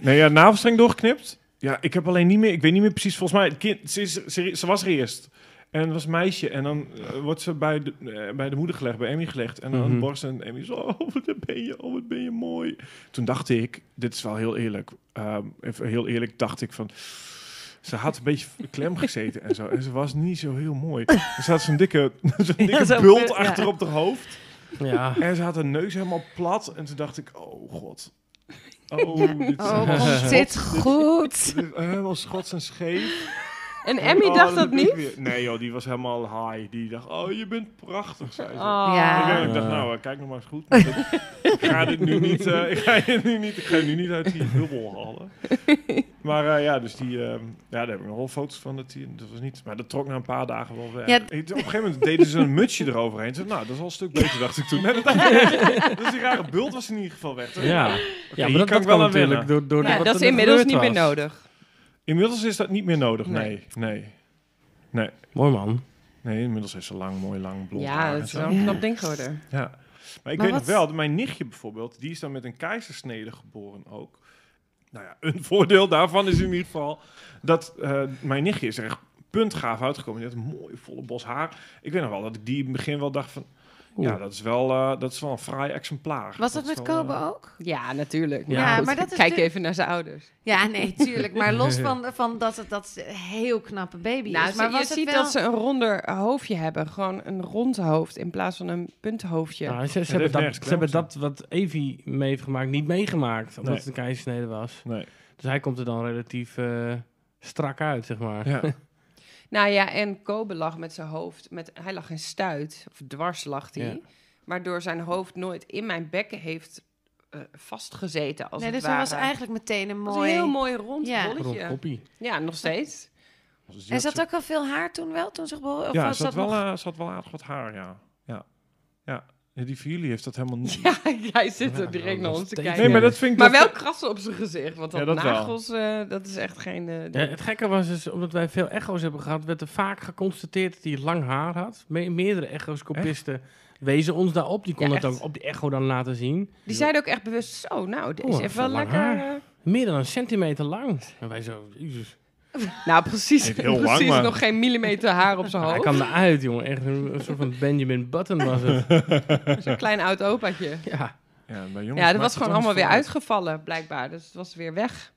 Nee, ja, navelstreng doorgeknipt. Ja, ik heb alleen niet meer... Ik weet niet meer precies, volgens mij... Het kind, ze, is, ze, ze was er eerst. En het was een meisje. En dan eh, wordt ze bij de, eh, bij de moeder gelegd, bij Emmy gelegd. En dan Mhm. borst. En Emmy zo, oh, wat ben je, oh, wat ben je mooi. Toen dacht ik, dit is wel heel eerlijk. Ehm, even heel eerlijk dacht ik van... Ze had een beetje klem gezeten en zo. En ze was niet zo heel mooi. Er zat zo'n dikke, [laughs] zo'n dikke bult bult, ja. achter op haar hoofd. Ja. En ze had haar neus helemaal plat. En toen dacht ik, oh god. Oh, dit is Oh, dit goed? dit helemaal schots en scheef. En Emmy Oh, dacht dat niet? weer- Nee joh, die was helemaal high. Die dacht, oh je bent prachtig, zei ze. Oh. Ja. Ik, dacht, nou, eh, kijk nog maar eens goed. Ik ga dit nu niet, eh, ik ga je nu niet, ik ga je nu niet uit die bubbel halen. [laughs] Maar eh, ja, dus die, eh, ja, daar heb ik nog wel foto's van. Dat, die, dat was niet, maar dat trok na een paar dagen wel weg. Ja. Op een gegeven moment deden ze een mutsje eroverheen. Toen, nou, dat is al een stuk beter, dacht ik toen. Net het einde. dus die rare bult was in ieder geval weg. Ja. ja, maar dat, kan dat ik wel kan aan natuurlijk door, door Ja, wat dat is inmiddels niet meer was. nodig. Inmiddels is dat niet meer nodig, Nee. nee. Nee, nee. Mooi man. Nee, inmiddels is ze lang, mooi, lang, blond Ja, haar dat en is zo. wel een knap ding geworden. Ja. Maar ik Maar weet wat- nog wel, dat mijn nichtje bijvoorbeeld, die is dan met een keizersnede geboren ook. Nou ja, [laughs] een voordeel daarvan is in ieder geval dat eh, mijn nichtje is er echt puntgaaf uitgekomen. Die had een mooie volle bos haar. Ik weet nog wel dat ik die in het begin wel dacht van, Oeh. ja, dat is wel, eh, dat is wel een fraai exemplaar. Was dat met wel, Kobe eh, ook? Ja, natuurlijk. Ja, maar dat is Kijk even naar zijn ouders. Ja, nee, tuurlijk. Maar los [laughs] van, van dat het dat heel knappe baby Nou, is. Maar je ziet wel... dat ze een ronder hoofdje hebben. Gewoon een rond hoofd in plaats van een punthoofdje. Nou, ze, hebben, dat, ze hebben dat wat Evie mee heeft gemaakt niet meegemaakt. Omdat Nee. het een keizersnede was. Nee. Dus hij komt er dan relatief eh, strak uit, zeg maar. Ja. [laughs] Nou ja, en Kobe lag met zijn hoofd. Met, hij lag in stuit, of dwars lag hij. Ja. Waardoor zijn hoofd nooit in mijn bekken heeft eh, vastgezeten. Als nee, het dus hij was eigenlijk meteen een mooi... een heel mooi rond Ja. Bolletje. koppie. Ja, nog steeds. En zat ook al veel haar toen wel? Toen ze geboren? Of ja, was ze had, dat wel, nog- eh, ze had wel aardig wat haar, ja. Ja. ja. Ja, Die van jullie heeft dat helemaal niet. [laughs] Ja, hij zit Ja, er direct nog naar ons te kijken. Nee, maar dat vind ik... Maar dat- wel krassen op zijn gezicht. Want dat, Ja, dat wel. nagels, eh, dat is echt geen... eh, Ja, het gekke was dus, omdat wij veel echo's hebben gehad, werd er vaak geconstateerd dat hij lang haar had. Me- meerdere echoscopisten wezen ons daarop. Die konden Ja, het ook op die echo dan laten zien. Die zeiden ook echt bewust zo. Nou, dit is even wel lang lekker... haar. eh, Meer dan een centimeter lang. En wij zo, jezus. [laughs] Nou, precies. Heel lang, precies maar- nog geen millimeter haar op zijn hij hoofd. kwam eruit, jongen. Echt een, een soort van Benjamin Button was het. [laughs] Zo'n klein oud opaatje. Ja. Ja, bij jongens Ja, dat was gewoon allemaal weer uitgevallen, blijkbaar. Dus het was weer weg.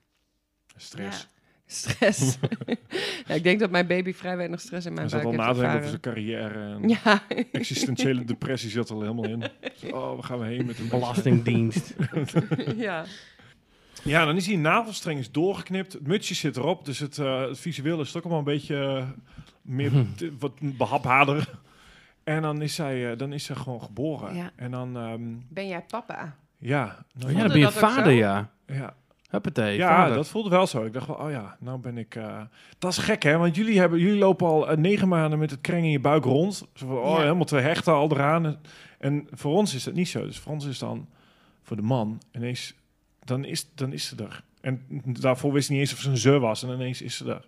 Stress. Stress. [laughs] ja, ik denk dat mijn baby vrij weinig stress in mijn Hij zat buik al heeft nadenken over zijn carrière. En Ja, Existentiële depressie zat er al helemaal in. Oh, waar gaan we heen met de Belastingdienst. ja. Ja, dan is die navelstreng is doorgeknipt. Het mutsje zit erop. Dus het, eh het visueel is ook allemaal een beetje eh, meer t- wat behaphaarder. En dan is zij, eh, dan is zij gewoon geboren. Ja. En dan, ehm, Ben jij papa? ja. Oh, Nou, ja, ja, dan ben je vader, ja. ja. Huppatee, Ja, vader. dat voelde wel zo. Ik dacht wel, oh ja, nou ben ik... eh, Dat is gek, hè? Want jullie, hebben, jullie lopen al negen maanden met het kreng in je buik rond. Zo van, oh, Ja. helemaal twee hechten al eraan. En, en voor ons is dat niet zo. Dus voor ons is dan, voor de man, ineens... Dan is, dan is ze er. En daarvoor wist hij niet eens of ze een ze was. En ineens is ze er.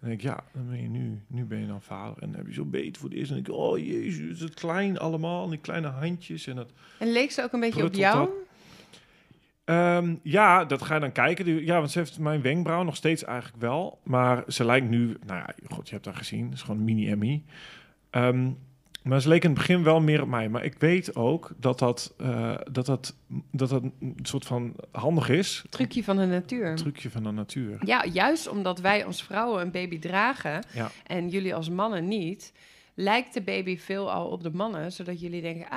En dan denk ik, ja, dan ben je nu, nu ben je dan vader. En dan heb je zo'n beet voor het eerst. En denk ik, oh jezus, het klein allemaal. En die kleine handjes en dat... En leek ze ook een beetje op jou? Ehm, ja, dat ga je dan kijken. Ja, want ze heeft mijn wenkbrauw nog steeds eigenlijk wel. Maar ze lijkt nu... Nou ja, god, je hebt haar gezien. Het is gewoon mini-Emmy. Ehm, Maar ze leek in het begin wel meer op mij. Maar ik weet ook dat dat, eh, dat, dat, dat, dat een soort van handig is. Trucje van de natuur. Trucje van de natuur. Ja, juist omdat wij als vrouwen een baby dragen Ja. en jullie als mannen niet, lijkt de baby veel al op de mannen, zodat jullie denken, ah,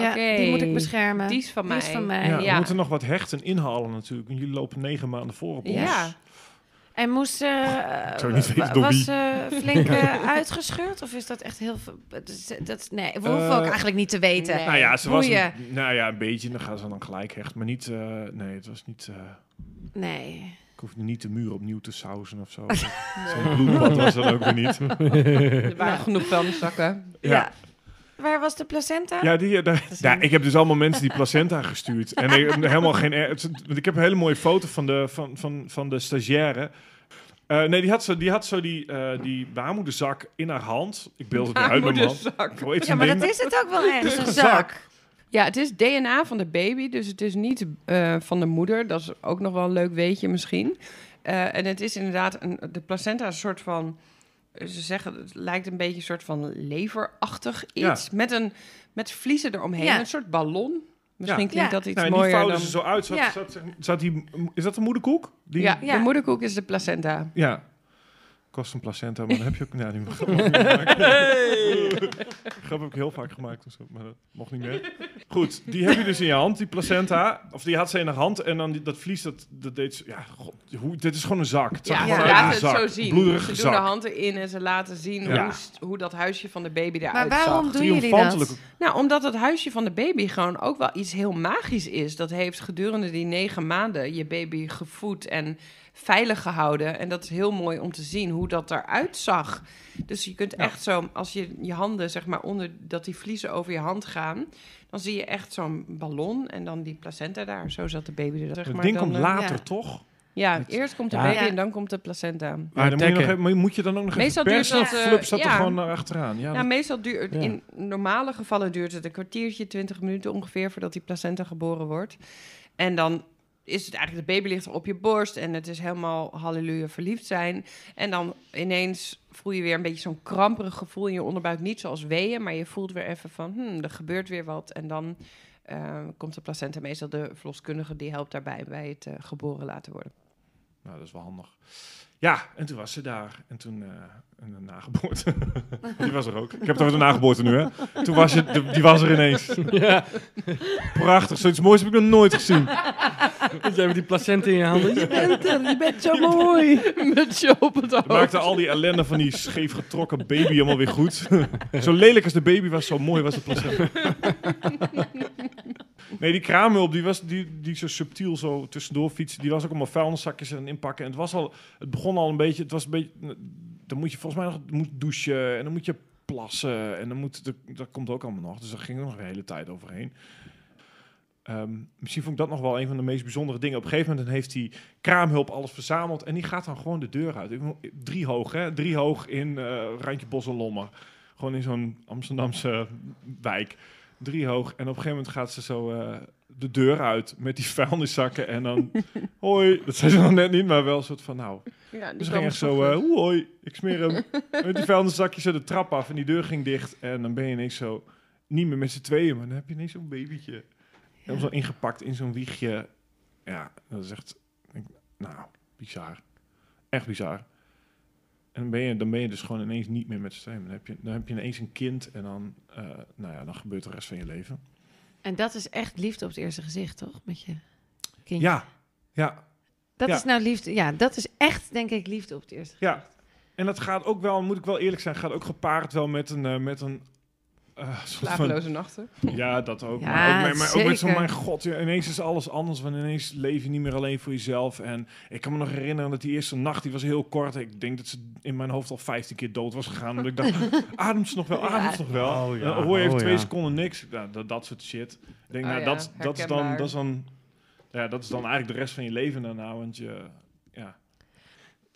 ja, oké, die moet ik beschermen. die is van Die mij. is van mij. Ja, we ja. moeten nog wat hechten inhalen natuurlijk. En jullie lopen negen maanden voor op ons. Ja. En moest uh, niet weten door was ze flink [laughs] eh, uitgescheurd? Of is dat echt heel veel... Dat, is- dat, is- nee, we hoeven Eh, ook eigenlijk niet te weten. nee. Nou ja, ze was een, nou ja, een beetje. Dan gaan ze dan gelijk hechten. Maar niet, eh, nee, het was niet... eh, Nee. ik hoefde niet de muur opnieuw te sausen of zo. [laughs] Zo'n bloedbad was dat ook weer niet. [laughs] Er waren genoeg vuilniszakken. Ja. Ja. Waar was de placenta? Ja, die, eh, daar- ja, ik heb dus allemaal mensen die placenta gestuurd. En ik helemaal geen... het- want ik heb een hele mooie foto van de, van, van, van de stagiaire. Eh, nee, die had zo die, had zo die, eh, die baarmoederzak in haar hand. Ik beeld het nu uit, mijn man. Hoe heet Ja, zo'n maar ding? dat is het ook wel echt. Een zak. zak. Ja, het is DNA van de baby, dus het is niet eh, van de moeder. Dat is ook nog wel een leuk weetje misschien. Eh, en het is inderdaad, een, de placenta is een soort van... Ze zeggen, het lijkt een beetje een soort van leverachtig iets. Met, een, met vliezen eromheen, Ja. een soort ballon. Misschien Ja. klinkt Ja. dat iets Nou, en die mooier vouwden dan... ze zo uit. Zat, Ja. zat, zat die, is dat de moederkoek? Die, Ja, Ja. de moederkoek is de placenta. Ja. Kost een placenta, maar dan heb je ook... Nou, die [laughs] grap heb ik heel vaak gemaakt, dus, maar dat mocht niet meer. Goed, die heb je dus in je hand, die placenta. Of die had ze in haar hand en dan die, dat vlies, dat, dat deed ze... Ja, god, hoe, dit is gewoon een zak. Het Ja, ze laten het zo zak. zien. Bloederige ze doen de zak. hand erin en ze laten zien Ja. hoe, hoe dat huisje van de baby Maar eruit waarom zag. doen jullie dat? Nou, omdat het huisje van de baby gewoon ook wel iets heel magisch is. Dat heeft gedurende die negen maanden je baby gevoed en veilig gehouden. En dat is heel mooi om te zien hoe dat eruit zag. Dus je kunt Ja. echt zo, als je je handen zeg maar onder, dat die vliezen over je hand gaan... dan zie je echt zo'n ballon en dan die placenta daar. Zo zat de baby er zeg Het maar. ding dan, komt eh, later, ja. toch? Ja, eerst komt de Ja. baby Ja. en dan komt de placenta. Maar dan moet, je nog, tekken. even- maar moet je dan ook nog Meestal even duurt persen dat, of eh, flup zat er ja. gewoon naar achteraan? Ja, Ja, dat- meestal duurt Ja. in normale gevallen duurt het een kwartiertje, 20 minuten ongeveer voordat die placenta geboren wordt. En dan is het eigenlijk de baby ligt op je borst en het is helemaal halleluja verliefd zijn. En dan ineens voel je weer een beetje zo'n kramperig gevoel in je onderbuik, niet zoals weeën, maar je voelt weer even van, hmm, er gebeurt weer wat. En dan eh, komt de placenta meestal de verloskundige die helpt daarbij bij het eh, geboren laten worden. Nou, dat is wel handig. Ja, en toen was ze daar. En toen eh, een nageboorte. [laughs] die was er ook. Ik heb het over de nageboorte nu, hè. Toen was je, de- die was er ineens. [laughs] Ja, Prachtig. Zoiets moois heb ik nog nooit gezien. dus hebben die placenta in je handen. Je bent er, je bent zo mooi. [laughs] Met je op het Het maakte al die ellende van die scheef getrokken baby helemaal weer goed. zo lelijk als de baby was, zo mooi was de placenta. Nee, die kraamhulp, die, was, die, die zo subtiel zo tussendoor fietsen, die was ook allemaal vuilniszakjes en inpakken. En het, was al, het begon al een beetje, het was een beetje, dan moet je volgens mij nog moet douchen en dan moet je plassen en dan moet, dat, komt ook allemaal nog. Dus daar ging er nog een hele tijd overheen. Ehm, misschien vond ik dat nog wel een van de meest bijzondere dingen. Op een gegeven moment heeft die kraamhulp alles verzameld en die gaat dan gewoon de deur uit. Drie hoog, hè? Drie hoog in eh Randje Bos en Lommer. Gewoon in zo'n Amsterdamse wijk. Drie hoog. En op een gegeven moment gaat ze zo eh, de deur uit met die vuilniszakken. En dan, [laughs] hoi. Dat zei ze nog net niet, maar wel een soort van, nou. Ja, Dus ging echt zo, eh, "Oeh, hoi, ik smeer hem. [laughs] met die vuilniszakjes zo de trap af en die deur ging dicht. En dan ben je ineens zo, niet meer met z'n tweeën, maar dan heb je ineens zo'n babytje. Helemaal zo ingepakt in zo'n wiegje. Ja, dat is echt, nou, bizar. Echt bizar. En ben, je, dan ben je dus gewoon ineens niet meer met z'n tweeën. Dan heb, je, dan heb je ineens een kind en dan, eh, nou ja, dan gebeurt de rest van je leven. En dat is echt liefde op het eerste gezicht, toch? Met je kindje. Ja, ja, Dat ja. is nou liefde. Ja, dat is echt, denk ik, liefde op het eerste gezicht. ja. En dat gaat ook wel, moet ik wel eerlijk zijn, gaat ook gepaard wel met een, eh, met een eh, van Slapeloze nachten. Ja, dat ook. Ja, maar ook, met, maar ook met zo'n, mijn god, ja, ineens is alles anders. Want ineens leef je niet meer alleen voor jezelf. En ik kan me nog herinneren dat die eerste nacht, die was heel kort. Ik denk dat ze in mijn hoofd al 15 keer dood was gegaan. Omdat ik dacht, [laughs] ademt ze nog wel, ademt ze nog wel. Oh ja, dan hoor je even oh twee ja. seconden niks. Ja, dat, dat soort shit. Ik denk, Oh nou, ja, dat, dat, is dan, dat, is dan, ja, dat is dan eigenlijk de rest van je leven daarna. Want je, ja.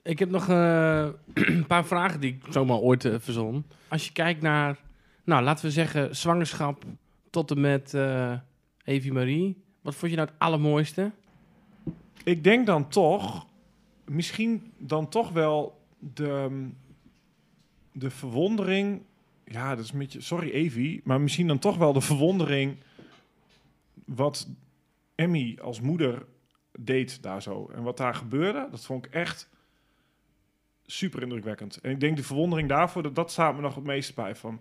Ik heb nog eh, [clears throat] een paar vragen die ik zomaar ooit eh, verzon. Als je kijkt naar, nou laten we zeggen, zwangerschap tot en met eh Evie Marie. Wat vond je nou het allermooiste? Ik denk dan toch, misschien dan toch wel de, de verwondering ja, dat is een beetje, sorry Evie, maar misschien dan toch wel de verwondering wat Emmy als moeder deed daar zo. En wat daar gebeurde, dat vond ik echt super indrukwekkend. En ik denk de verwondering daarvoor, dat, dat staat me nog het meest bij van...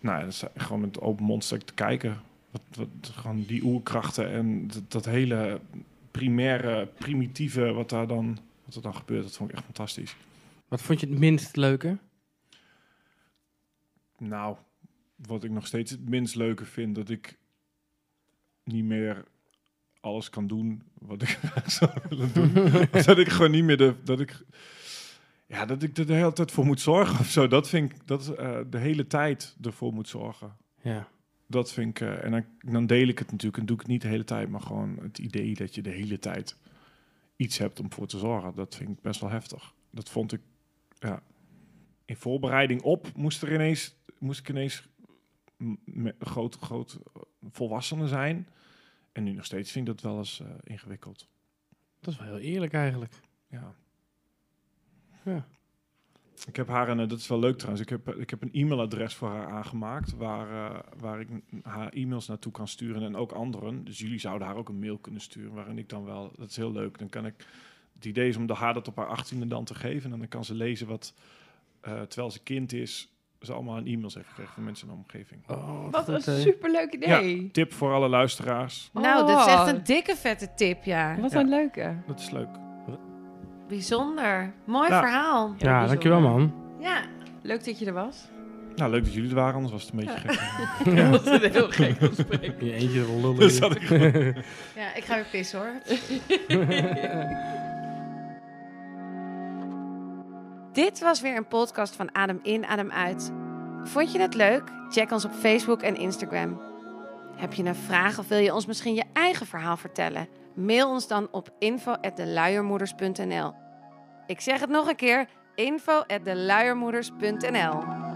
Nou, dat is gewoon met open mond sta ik te kijken. Wat, wat, gewoon die oerkrachten en dat, dat hele primaire, primitieve wat daar dan, wat er dan gebeurt, dat vond ik echt fantastisch. Wat vond je het minst leuke? Nou, wat ik nog steeds het minst leuke vind, dat ik niet meer alles kan doen wat ik [laughs] zou willen doen. [laughs] Dat ik gewoon niet meer de, dat ik, ja, dat ik er de hele tijd voor moet zorgen of zo. Dat vind ik, dat eh, de hele tijd ervoor moet zorgen. Ja. Dat vind ik, eh, en dan, dan deel ik het natuurlijk en doe ik het niet de hele tijd, maar gewoon het idee dat je de hele tijd iets hebt om voor te zorgen, dat vind ik best wel heftig. Dat vond ik, ja. In voorbereiding op moest er ineens, moest ik ineens groot, groot eh, volwassenen zijn. En nu nog steeds vind ik dat wel eens ingewikkeld. Dat is wel heel eerlijk eigenlijk. Ja. Ja. Ik heb haar, een, eh, dat is wel leuk trouwens, ik heb, ik heb een e-mailadres voor haar aangemaakt waar, eh, waar ik haar e-mails naartoe kan sturen en ook anderen. Dus jullie zouden haar ook een mail kunnen sturen waarin ik dan wel, dat is heel leuk, dan kan ik, het idee is om de haar dat op haar achttiende dan te geven en dan kan ze lezen wat, eh, terwijl ze kind is, ze allemaal een e-mails heeft gekregen van mensen in de omgeving. Oh, Wat een superleuk idee. Tip voor alle luisteraars, Nou, dat is echt Oh. een dikke vette tip, ja. Wat Ja. een leuke. dat is leuk. Bijzonder. Mooi Ja. verhaal. Ja, dankjewel man. Ja. Leuk dat je er was. Nou, leuk dat jullie er waren, anders was het een beetje gek. [laughs] Dat was een heel gek gesprek. Je eentje lullen. Dus ik [laughs] ja, ik ga weer pissen hoor. [laughs] Dit was weer een podcast van Adem in, Adem uit. Vond je het leuk? Check ons op Facebook en Instagram. Heb je een vraag of wil je ons misschien je eigen verhaal vertellen? Mail ons dan op info@deluiermoeders.nl. Ik zeg het nog een keer: info@deluiermoeders.nl.